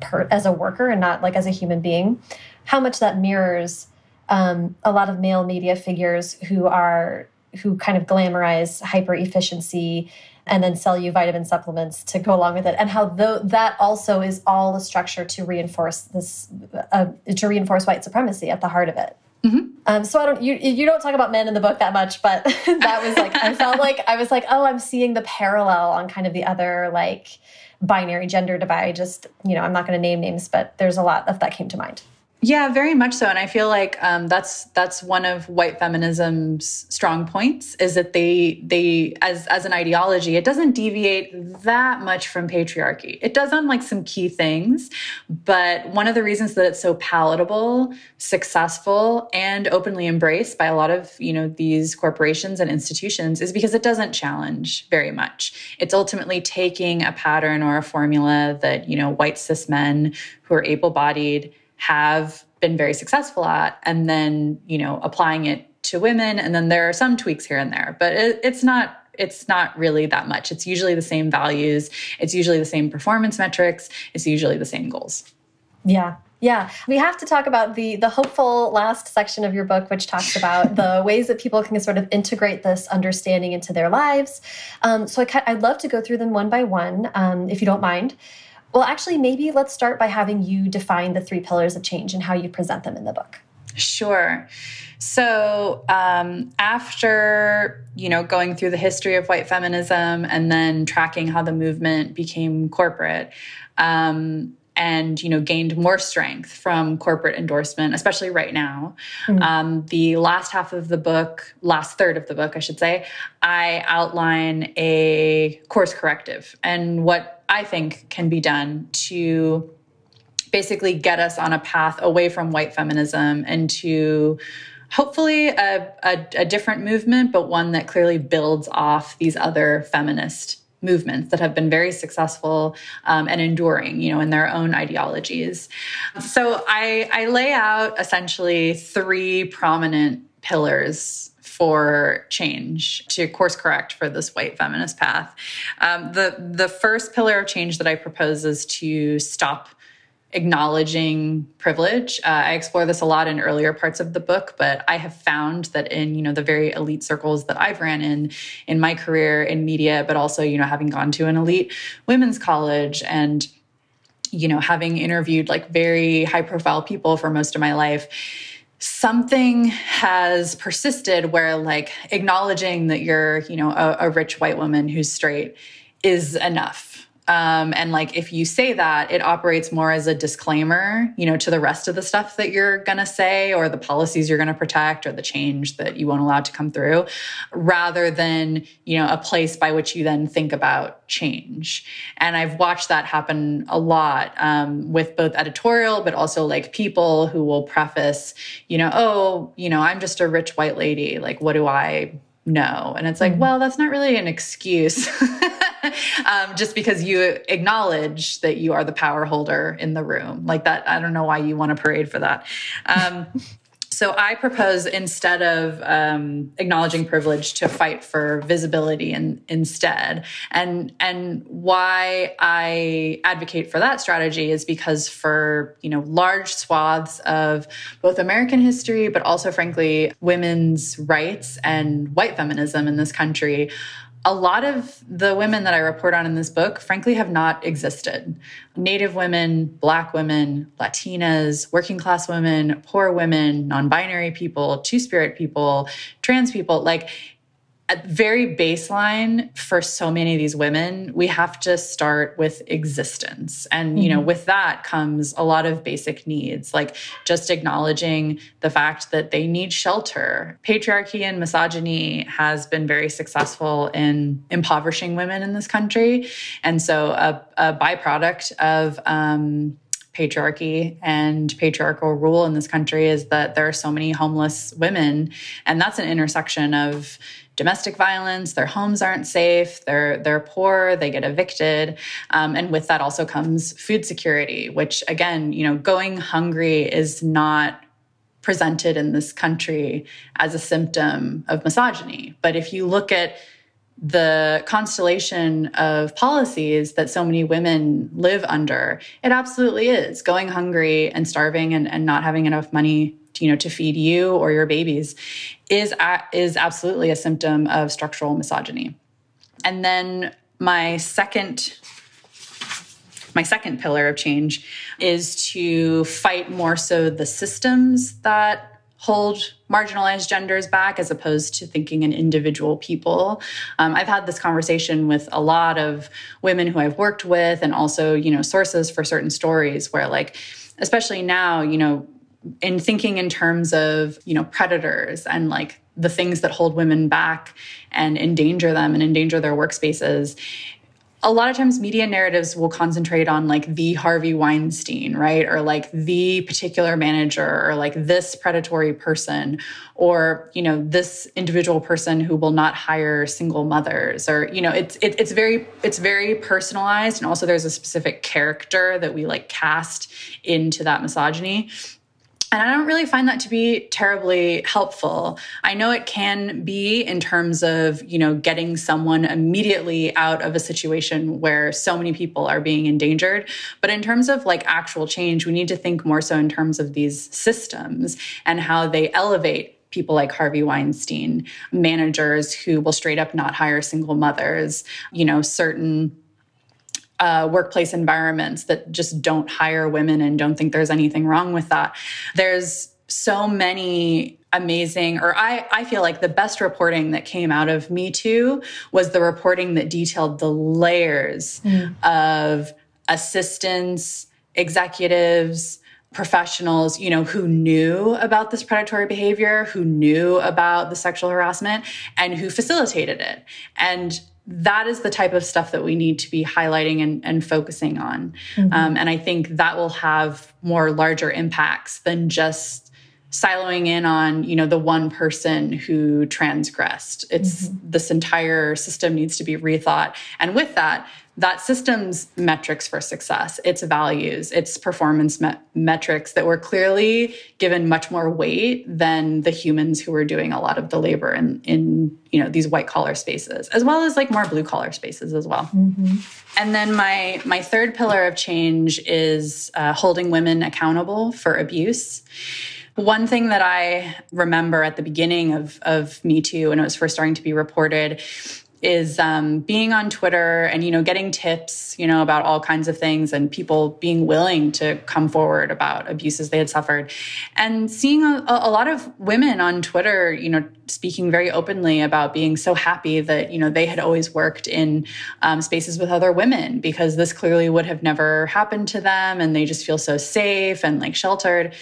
per, as a worker and not like as a human being. How much that mirrors um, a lot of male media figures who are who kind of glamorize hyper efficiency and then sell you vitamin supplements to go along with it and how though that also is all a structure to reinforce this uh, to reinforce white supremacy at the heart of it mm -hmm. um, so I don't you you don't talk about men in the book that much, but that was like I felt like I was like oh I'm seeing the parallel on kind of the other like binary gender divide. Just you know I'm not going to name names, but there's a lot of that came to mind. Yeah, very much so. And I feel like um, that's that's one of white feminism's strong points is that they they as as an ideology, it doesn't deviate that much from patriarchy. It does on like some key things, but one of the reasons that it's so palatable, successful, and openly embraced by a lot of you know these corporations and institutions is because it doesn't challenge very much. It's ultimately taking a pattern or a formula that you know white cis men who are able-bodied have been very successful at and then you know applying it to women and then there are some tweaks here and there but it, it's not it's not really that much. It's usually the same values. It's usually the same performance metrics. It's usually the same goals. Yeah. Yeah, we have to talk about the the hopeful last section of your book, which talks about the ways that people can sort of integrate this understanding into their lives. Um, so I, would love to go through them one by one, um, if you don't mind. Well, actually, maybe let's start by having you define the three pillars of change and how you present them in the book. Sure. So um, after you know going through the history of white feminism and then tracking how the movement became corporate, um, and you know gained more strength from corporate endorsement especially right now mm. um, the last half of the book last third of the book i should say i outline a course corrective and what i think can be done to basically get us on a path away from white feminism and to hopefully a, a, a different movement but one that clearly builds off these other feminist movements that have been very successful um, and enduring, you know, in their own ideologies. So I, I lay out essentially three prominent pillars for change to course correct for this white feminist path. Um, the the first pillar of change that I propose is to stop acknowledging privilege. Uh, I explore this a lot in earlier parts of the book, but I have found that in you know the very elite circles that I've ran in in my career in media, but also you know having gone to an elite women's college and you know having interviewed like very high profile people for most of my life something has persisted where like acknowledging that you're you know a, a rich white woman who's straight is enough um, and like if you say that, it operates more as a disclaimer, you know, to the rest of the stuff that you're going to say or the policies you're going to protect or the change that you won't allow to come through, rather than, you know, a place by which you then think about change. And I've watched that happen a lot um, with both editorial, but also like people who will preface, you know, oh, you know, I'm just a rich white lady. Like, what do I know? And it's like, mm-hmm. well, that's not really an excuse. um, just because you acknowledge that you are the power holder in the room. Like that, I don't know why you want to parade for that. Um, so I propose instead of um, acknowledging privilege to fight for visibility in, instead. And and why I advocate for that strategy is because for you know large swaths of both American history, but also frankly women's rights and white feminism in this country a lot of the women that I report on in this book, frankly, have not existed. Native women, Black women, Latinas, working class women, poor women, non binary people, two spirit people, trans people like at very baseline for so many of these women we have to start with existence. And you know mm-hmm. with that comes a lot of basic needs like just acknowledging the fact that they need shelter. Patriarchy and misogyny has been very successful in impoverishing women in this country. And so a, a byproduct of um, patriarchy and patriarchal rule in this country is that there are so many homeless women. And that's an intersection of domestic violence their homes aren't safe they're they're poor they get evicted um, and with that also comes food security which again you know going hungry is not presented in this country as a symptom of misogyny but if you look at the constellation of policies that so many women live under, it absolutely is. Going hungry and starving and, and not having enough money you know, to feed you or your babies is, is absolutely a symptom of structural misogyny. And then my second my second pillar of change is to fight more so the systems that hold marginalized genders back as opposed to thinking in individual people. Um, I've had this conversation with a lot of women who I've worked with and also, you know, sources for certain stories where like, especially now, you know, in thinking in terms of, you know, predators and like the things that hold women back and endanger them and endanger their workspaces a lot of times media narratives will concentrate on like the Harvey Weinstein, right? Or like the particular manager or like this predatory person or, you know, this individual person who will not hire single mothers or, you know, it's it, it's very it's very personalized and also there's a specific character that we like cast into that misogyny. And I don't really find that to be terribly helpful. I know it can be in terms of, you know, getting someone immediately out of a situation where so many people are being endangered. But in terms of like actual change, we need to think more so in terms of these systems and how they elevate people like Harvey Weinstein, managers who will straight up not hire single mothers, you know, certain uh, workplace environments that just don't hire women and don't think there's anything wrong with that. There's so many amazing, or I, I feel like the best reporting that came out of Me Too was the reporting that detailed the layers mm. of assistants, executives, professionals, you know, who knew about this predatory behavior, who knew about the sexual harassment, and who facilitated it. And that is the type of stuff that we need to be highlighting and, and focusing on. Mm-hmm. Um, and I think that will have more larger impacts than just siloing in on you know the one person who transgressed it's mm -hmm. this entire system needs to be rethought and with that that system's metrics for success its values its performance me metrics that were clearly given much more weight than the humans who were doing a lot of the labor in in you know these white collar spaces as well as like more blue collar spaces as well mm -hmm. and then my my third pillar of change is uh, holding women accountable for abuse one thing that I remember at the beginning of, of Me Too, when it was first starting to be reported, is um, being on Twitter and you know getting tips you know about all kinds of things and people being willing to come forward about abuses they had suffered. And seeing a, a, lot of women on Twitter you know speaking very openly about being so happy that you know they had always worked in um, spaces with other women because this clearly would have never happened to them and they just feel so safe and like sheltered.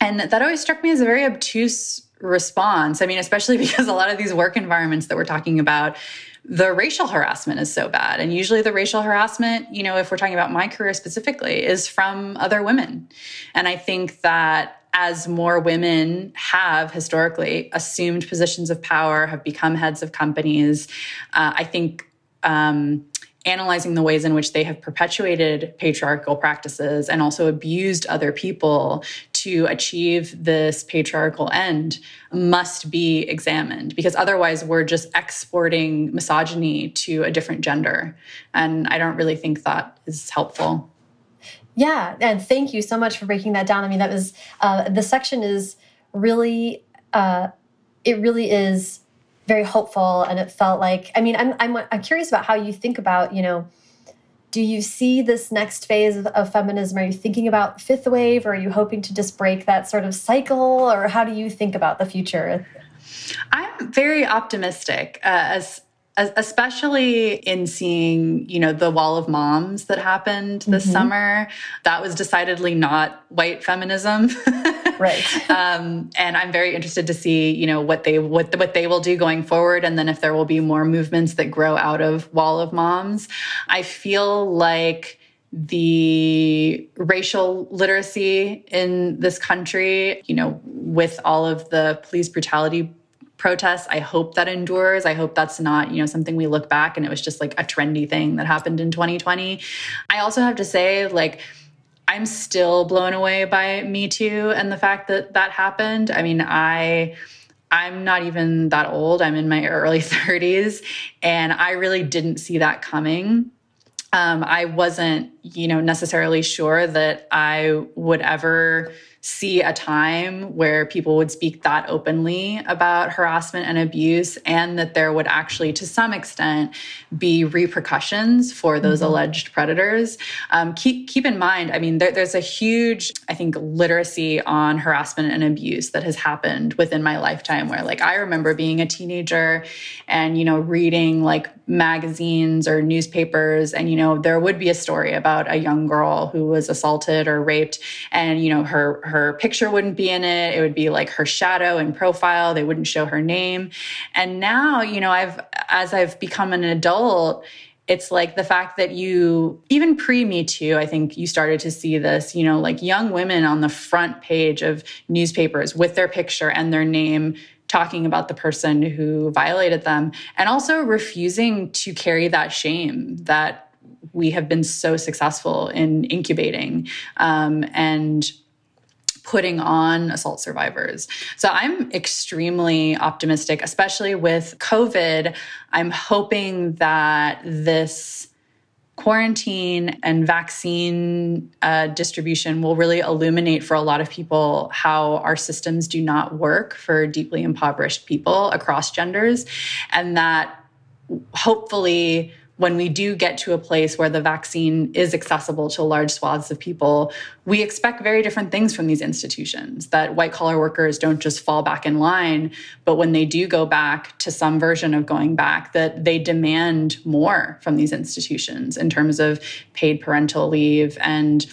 And that always struck me as a very obtuse response. I mean, especially because a lot of these work environments that we're talking about, the racial harassment is so bad. And usually the racial harassment, you know, if we're talking about my career specifically, is from other women. And I think that as more women have historically assumed positions of power, have become heads of companies, uh, I think um, analyzing the ways in which they have perpetuated patriarchal practices and also abused other people to achieve this patriarchal end must be examined because otherwise we're just exporting misogyny to a different gender. And I don't really think that is helpful. Yeah, and thank you so much for breaking that down. I mean, that was uh, the section is really, uh, it really is very hopeful and it felt like i mean I'm, I'm i'm curious about how you think about you know do you see this next phase of, of, feminism? Are you thinking about fifth wave or are you hoping to just break that sort of cycle or how do you think about the future? I'm very optimistic uh, as especially in seeing you know the wall of moms that happened this mm -hmm. summer. That was decidedly not white feminism right. Um, and i'm very interested to see you know what they what what they will do going forward. And then if there will be more movements that grow out of wall of moms i feel like the racial literacy in this country you know with all of the police brutality protests i hope that endures. I hope that's not you know something we look back and it was just like a trendy thing that happened in 2020 i also have to say like I'm still blown away by Me Too and the fact that that happened. I mean, I I'm not even that old. I'm in my early 30s and I really didn't see that coming. Um, I wasn't, you know, necessarily sure that I would ever see a time where people would speak that openly about harassment and abuse, and that there would actually, to some extent, be repercussions for those mm -hmm. alleged predators. Um, keep keep in mind, I mean, there, there's a huge, I think, literacy on harassment and abuse that has happened within my lifetime. Where, like, I remember being a teenager, and you know, reading like magazines or newspapers, and you know, there would be a story about a young girl who was assaulted or raped, and you know, her her picture wouldn't be in it. It would be like her shadow and profile. They wouldn't show her name. And now, you know, I've, as I've become an adult, it's like the fact that you even pre me too i think you started to see this you know like young women on the front page of newspapers with their picture and their name talking about the person who violated them and also refusing to carry that shame that we have been so successful in incubating um, and putting on assault survivors. So I'm extremely optimistic, especially with COVID. I'm hoping that this quarantine and vaccine uh, distribution will really illuminate for a lot of people how our systems do not work for deeply impoverished people across genders, and that hopefully when we do get to a place where the vaccine is accessible to large swaths of people, we expect very different things from these institutions. That white collar workers don't just fall back in line, but when they do go back to some version of going back, that they demand more from these institutions in terms of paid parental leave and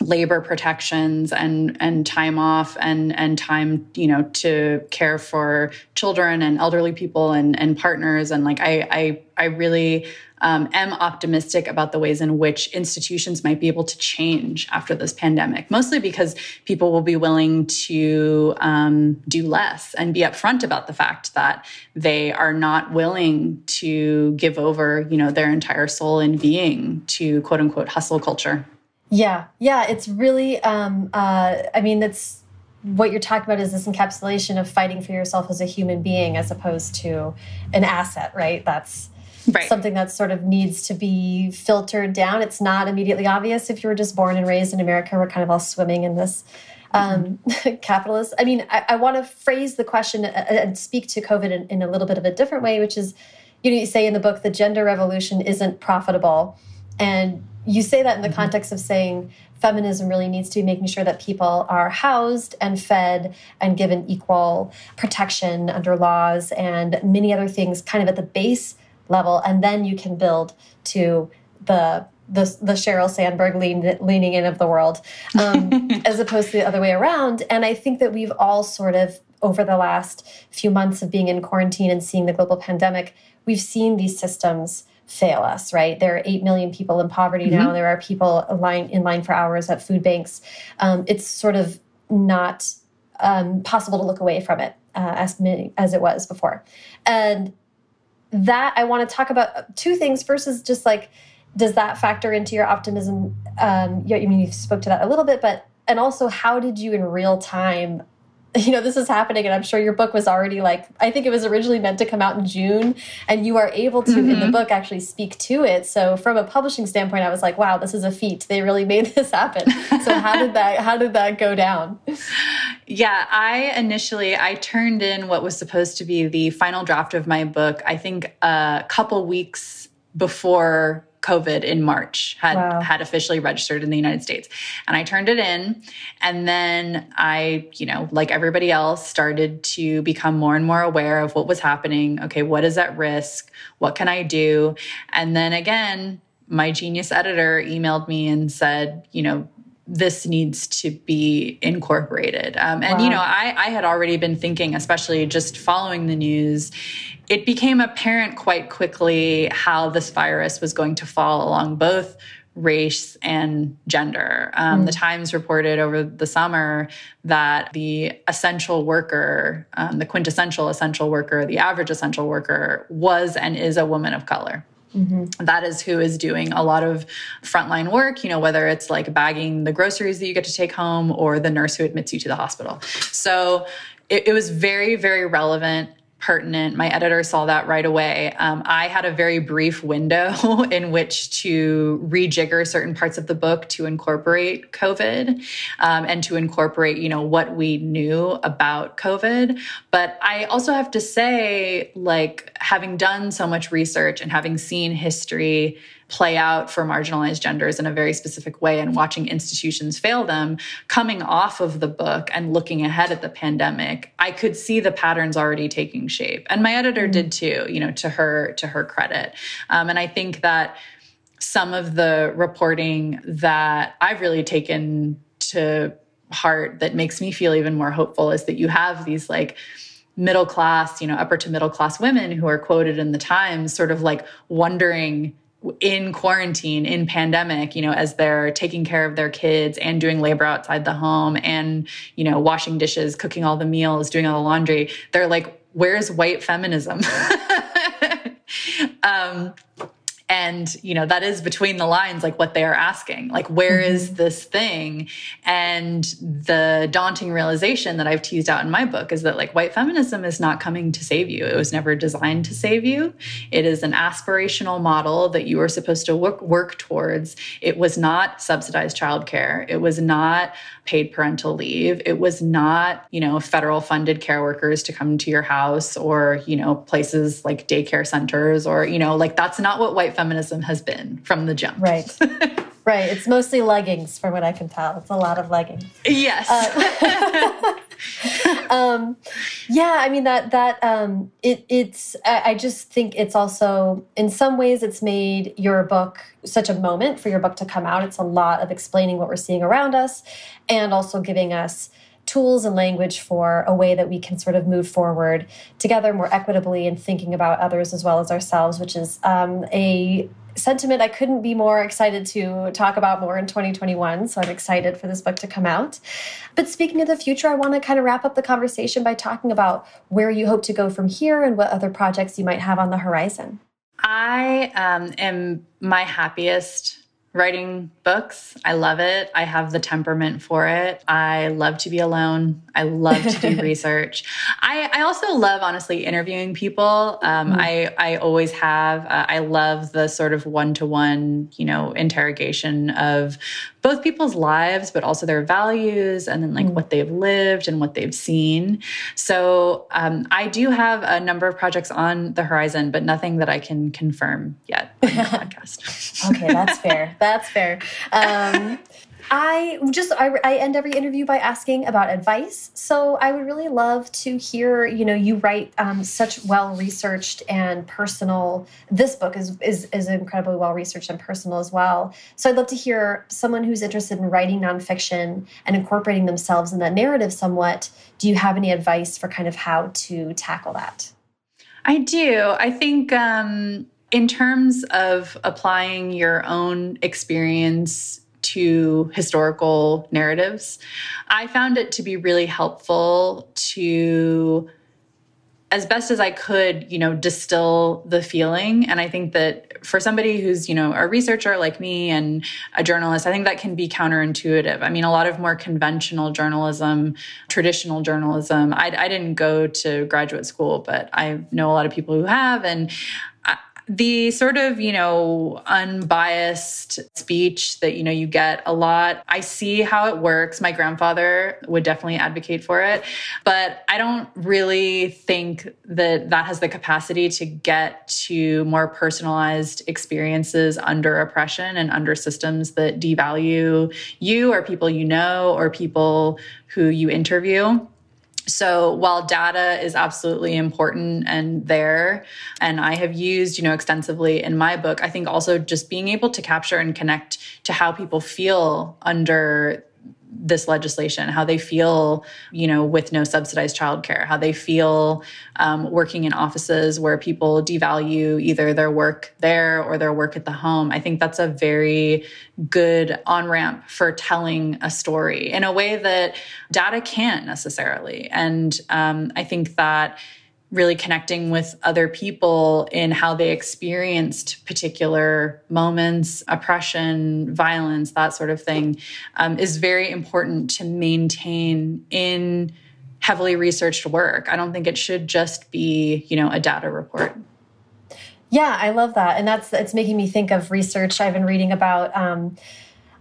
labor protections and and time off and and time you know to care for children and elderly people and and partners and like I I I really um, am optimistic about the ways in which institutions might be able to change after this pandemic, mostly because people will be willing to um, do less and be upfront about the fact that they are not willing to give over, you know, their entire soul and being to quote unquote hustle culture. Yeah, yeah, it's really. Um, uh, I mean, that's what you're talking about is this encapsulation of fighting for yourself as a human being as opposed to an asset, right? That's right. something that sort of needs to be filtered down. It's not immediately obvious if you were just born and raised in America. We're kind of all swimming in this um, capitalist. I mean, I, I want to phrase the question and speak to COVID in, in, a little bit of a different way, which is, you know, you say in the book, the gender revolution isn't profitable. And you say that in the mm -hmm. context of saying feminism really needs to be making sure that people are housed and fed and given equal protection under laws and many other things kind of at the base level and then you can build to the the, the Sheryl Sandberg lean, leaning in of the world, um, as opposed to the other way around. And I think that we've all sort of, over the last few months of being in quarantine and seeing the global pandemic, we've seen these systems fail us, right? There are 8 million people in poverty mm -hmm. now. There are people line, in line for hours at food banks. Um, it's sort of not um, possible to look away from it uh, as, many, as it was before. And that I want to talk about two things. First is just like, does that factor into your optimism? Um, I mean, you spoke to that a little bit, but and also how did you in real time you know, this is happening, and I'm sure your book was already like, I think it was originally meant to come out in June, and you are able to, mm -hmm. in the mm-hmm. book, actually speak to it. So, from a publishing standpoint, I was like, wow, this is a feat. They really made this happen. So, how did that, how did that go down? Yeah, I initially, I turned in what was supposed to be the final draft of my book, I think a couple weeks before COVID in March, had wow. had officially registered in the United States. And I turned it in. And then I, you know, like everybody else, started to become more and more aware of what was happening. Okay, what is at risk? What can I do? And then again, my genius editor emailed me and said, you know, this needs to be incorporated. Um, and, wow. you know, I, I had already been thinking, especially just following the news, it became apparent quite quickly how this virus was going to fall along both race and gender. Um, mm. The Times reported over the summer that the essential worker, um, the quintessential essential worker, the average essential worker was and is a woman of color. Mm -hmm. That is who is doing a lot of frontline work, you know, whether it's like bagging the groceries that you get to take home or the nurse who admits you to the hospital. So it, it was very, very relevant pertinent. My editor saw that right away. Um, I had a very brief window in which to rejigger certain parts of the book to incorporate COVID um, and to incorporate, you know, what we knew about COVID. But I also have to say, like, having done so much research and having seen history play out for marginalized genders in a very specific way and watching institutions fail them, coming off of the book and looking ahead at the pandemic, I could see the patterns already taking shape. And my editor mm -hmm. did too, you know, to her to her credit. Um, and I think that some of the reporting that I've really taken to heart that makes me feel even more hopeful is that you have these like middle class, you know, upper to middle class women who are quoted in the Times sort of like wondering in quarantine in pandemic you know as they're taking care of their kids and doing labor outside the home and you know washing dishes cooking all the meals doing all the laundry they're like where's white feminism? Um and you know that is between the lines like what they are asking. Like where mm -hmm. is this thing? And the daunting realization that i've teased out in my book is that like white feminism is not coming to save you. It was never designed to save you. It is an aspirational model that you are supposed to work, work towards. It was not subsidized childcare. It was not paid parental leave. It was not you know federal funded care workers to come to your house or you know places like daycare centers or you know like that's not what white feminism has been from the jump. Right. right. It's mostly leggings, from what I can tell. It's a lot of leggings. Yes. Uh, um, yeah, I mean that that um, it it's. I just think it's also in some ways it's made your book such a moment for your book to come out. It's a lot of explaining what we're seeing around us, and also giving us tools and language for a way that we can sort of move forward together more equitably and thinking about others as well as ourselves, which is um, a sentiment I couldn't be more excited to talk about more in 2021. So I'm excited for this book to come out. But speaking of the future, I want to kind of wrap up the conversation by talking about where you hope to go from here and what other projects you might have on the horizon. I um, am my happiest writing books. I love it. I have the temperament for it. I love to be alone. I love to do research. I, I also love, honestly, interviewing people. Um, mm. I, I always have. Uh, I love the sort of one to one, you know, interrogation of both people's lives, but also their values and then like mm. what they've lived and what they've seen. So um, I do have a number of projects on the horizon, but nothing that I can confirm yet on the podcast. okay, that's fair. That's fair. Um, I just I, I, end every interview by asking about advice. So I would really love to hear. You know, you write um, such well researched and personal. This book is is is incredibly well researched and personal as well. So I'd love to hear someone who's interested in writing nonfiction and incorporating themselves in that narrative somewhat. Do you have any advice for kind of how to tackle that? I do. I think. Um, in terms of applying your own experience to historical narratives. I found it to be really helpful to as best as I could, you know, distill the feeling. And I think that for somebody who's, you know, a researcher like me and a journalist, I think that can be counterintuitive. I mean, a lot of more conventional journalism, traditional journalism, I, I didn't go to graduate school, but I know a lot of people who have. And the sort of, you know, unbiased speech that, you know, you get a lot. I see how it works. My grandfather would definitely advocate for it, but I don't really think that that has the capacity to get to more personalized experiences under oppression and under systems that devalue you or people you know or people who you interview. So while data is absolutely important and there, and I have used, you know, extensively in my book, I think also just being able to capture and connect to how people feel under this legislation, how they feel, you know, with no subsidized childcare, how they feel um, working in offices where people devalue either their work there or their work at the home. I think that's a very good on ramp for telling a story in a way that data can't necessarily. And um, I think that really connecting with other people in how they experienced particular moments, oppression, violence, that sort of thing, um, is very important to maintain in heavily researched work. I don't think it should just be, you know, a data report. Yeah, I love that, and that's it's making me think of research I've been reading about. Um,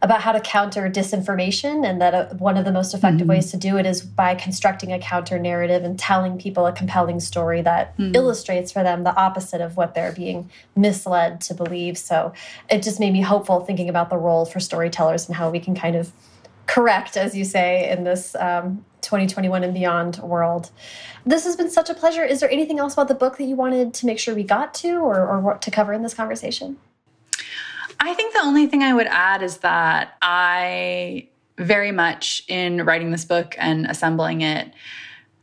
about how to counter disinformation and that uh, one of the most effective mm -hmm. ways to do it is by constructing a counter narrative and telling people a compelling story that mm -hmm. illustrates for them the opposite of what they're being misled to believe. So it just made me hopeful thinking about the role for storytellers and how we can kind of correct, as you say, in this um, 2021 and beyond world. This has been such a pleasure. Is there anything else about the book that you wanted to make sure we got to or, or to cover in this conversation? I think the only thing I would add is that I very much in writing this book and assembling it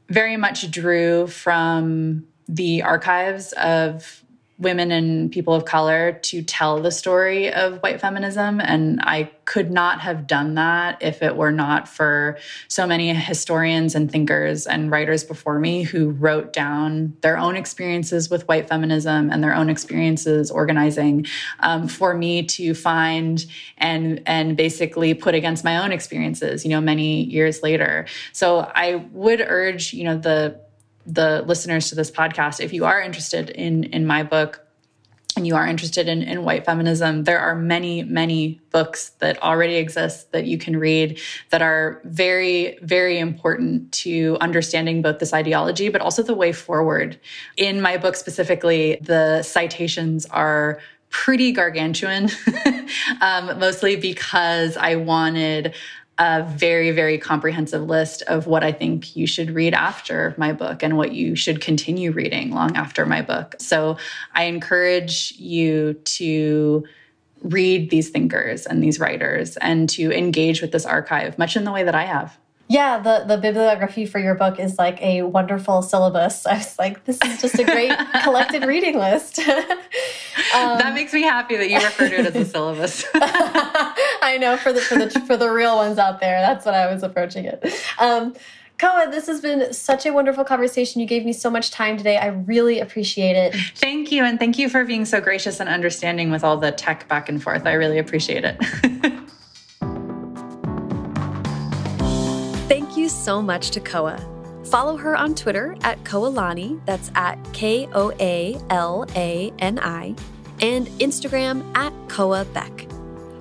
very much drew from the archives of women and people of color to tell the story of white feminism. And I could not have done that if it were not for so many historians and thinkers and writers before me who wrote down their own experiences with white feminism and their own experiences organizing um, for me to find and and basically put against my own experiences, you know, many years later. So I would urge, you know, the the listeners to this podcast, if you are interested in in my book and you are interested in, in white feminism, there are many, many books that already exist that you can read that are very, very important to understanding both this ideology, but also the way forward. In my book specifically, the citations are pretty gargantuan, um, mostly because I wanted a very, very comprehensive list of what I think you should read after my book and what you should continue reading long after my book. So I encourage you to read these thinkers and these writers and to engage with this archive, much in the way that I have. Yeah, the, the bibliography for your book is like a wonderful syllabus. I was like, this is just a great collected reading list. um, that makes me happy that you refer to it as a syllabus. I know for the for the for the real ones out there, that's what I was approaching it. Um, Koa, this has been such a wonderful conversation. You gave me so much time today. I really appreciate it. Thank you. And thank you for being so gracious and understanding with all the tech back and forth. I really appreciate it. You so much to Koa. Follow her on Twitter at Koalani, that's at K O A L A N I, and Instagram at Koa Beck.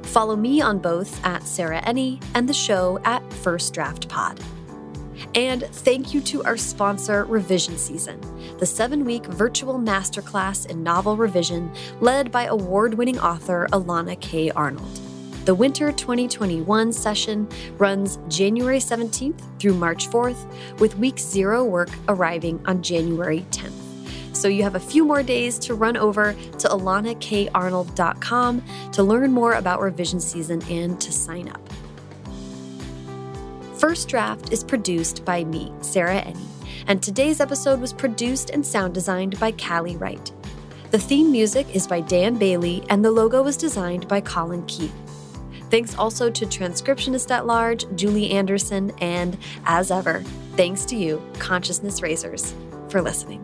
Follow me on both at Sarah Enni and the show at First Draft Pod. And thank you to our sponsor, Revision Season, the seven week virtual masterclass in novel revision led by award winning author Elana K. Arnold. The Winter 2021 session runs January 17th through March 4th, with week zero work arriving on January 10th. So you have a few more days to run over to elanakarnold.com to learn more about revision season and to sign up. First Draft is produced by me, Sarah Enni, and today's episode was produced and sound designed by Callie Wright. The theme music is by Dan Bailey, and the logo was designed by Colin Keith. Thanks also to transcriptionist at large, Julie Anderson, and as ever, thanks to you, Consciousness Raisers, for listening.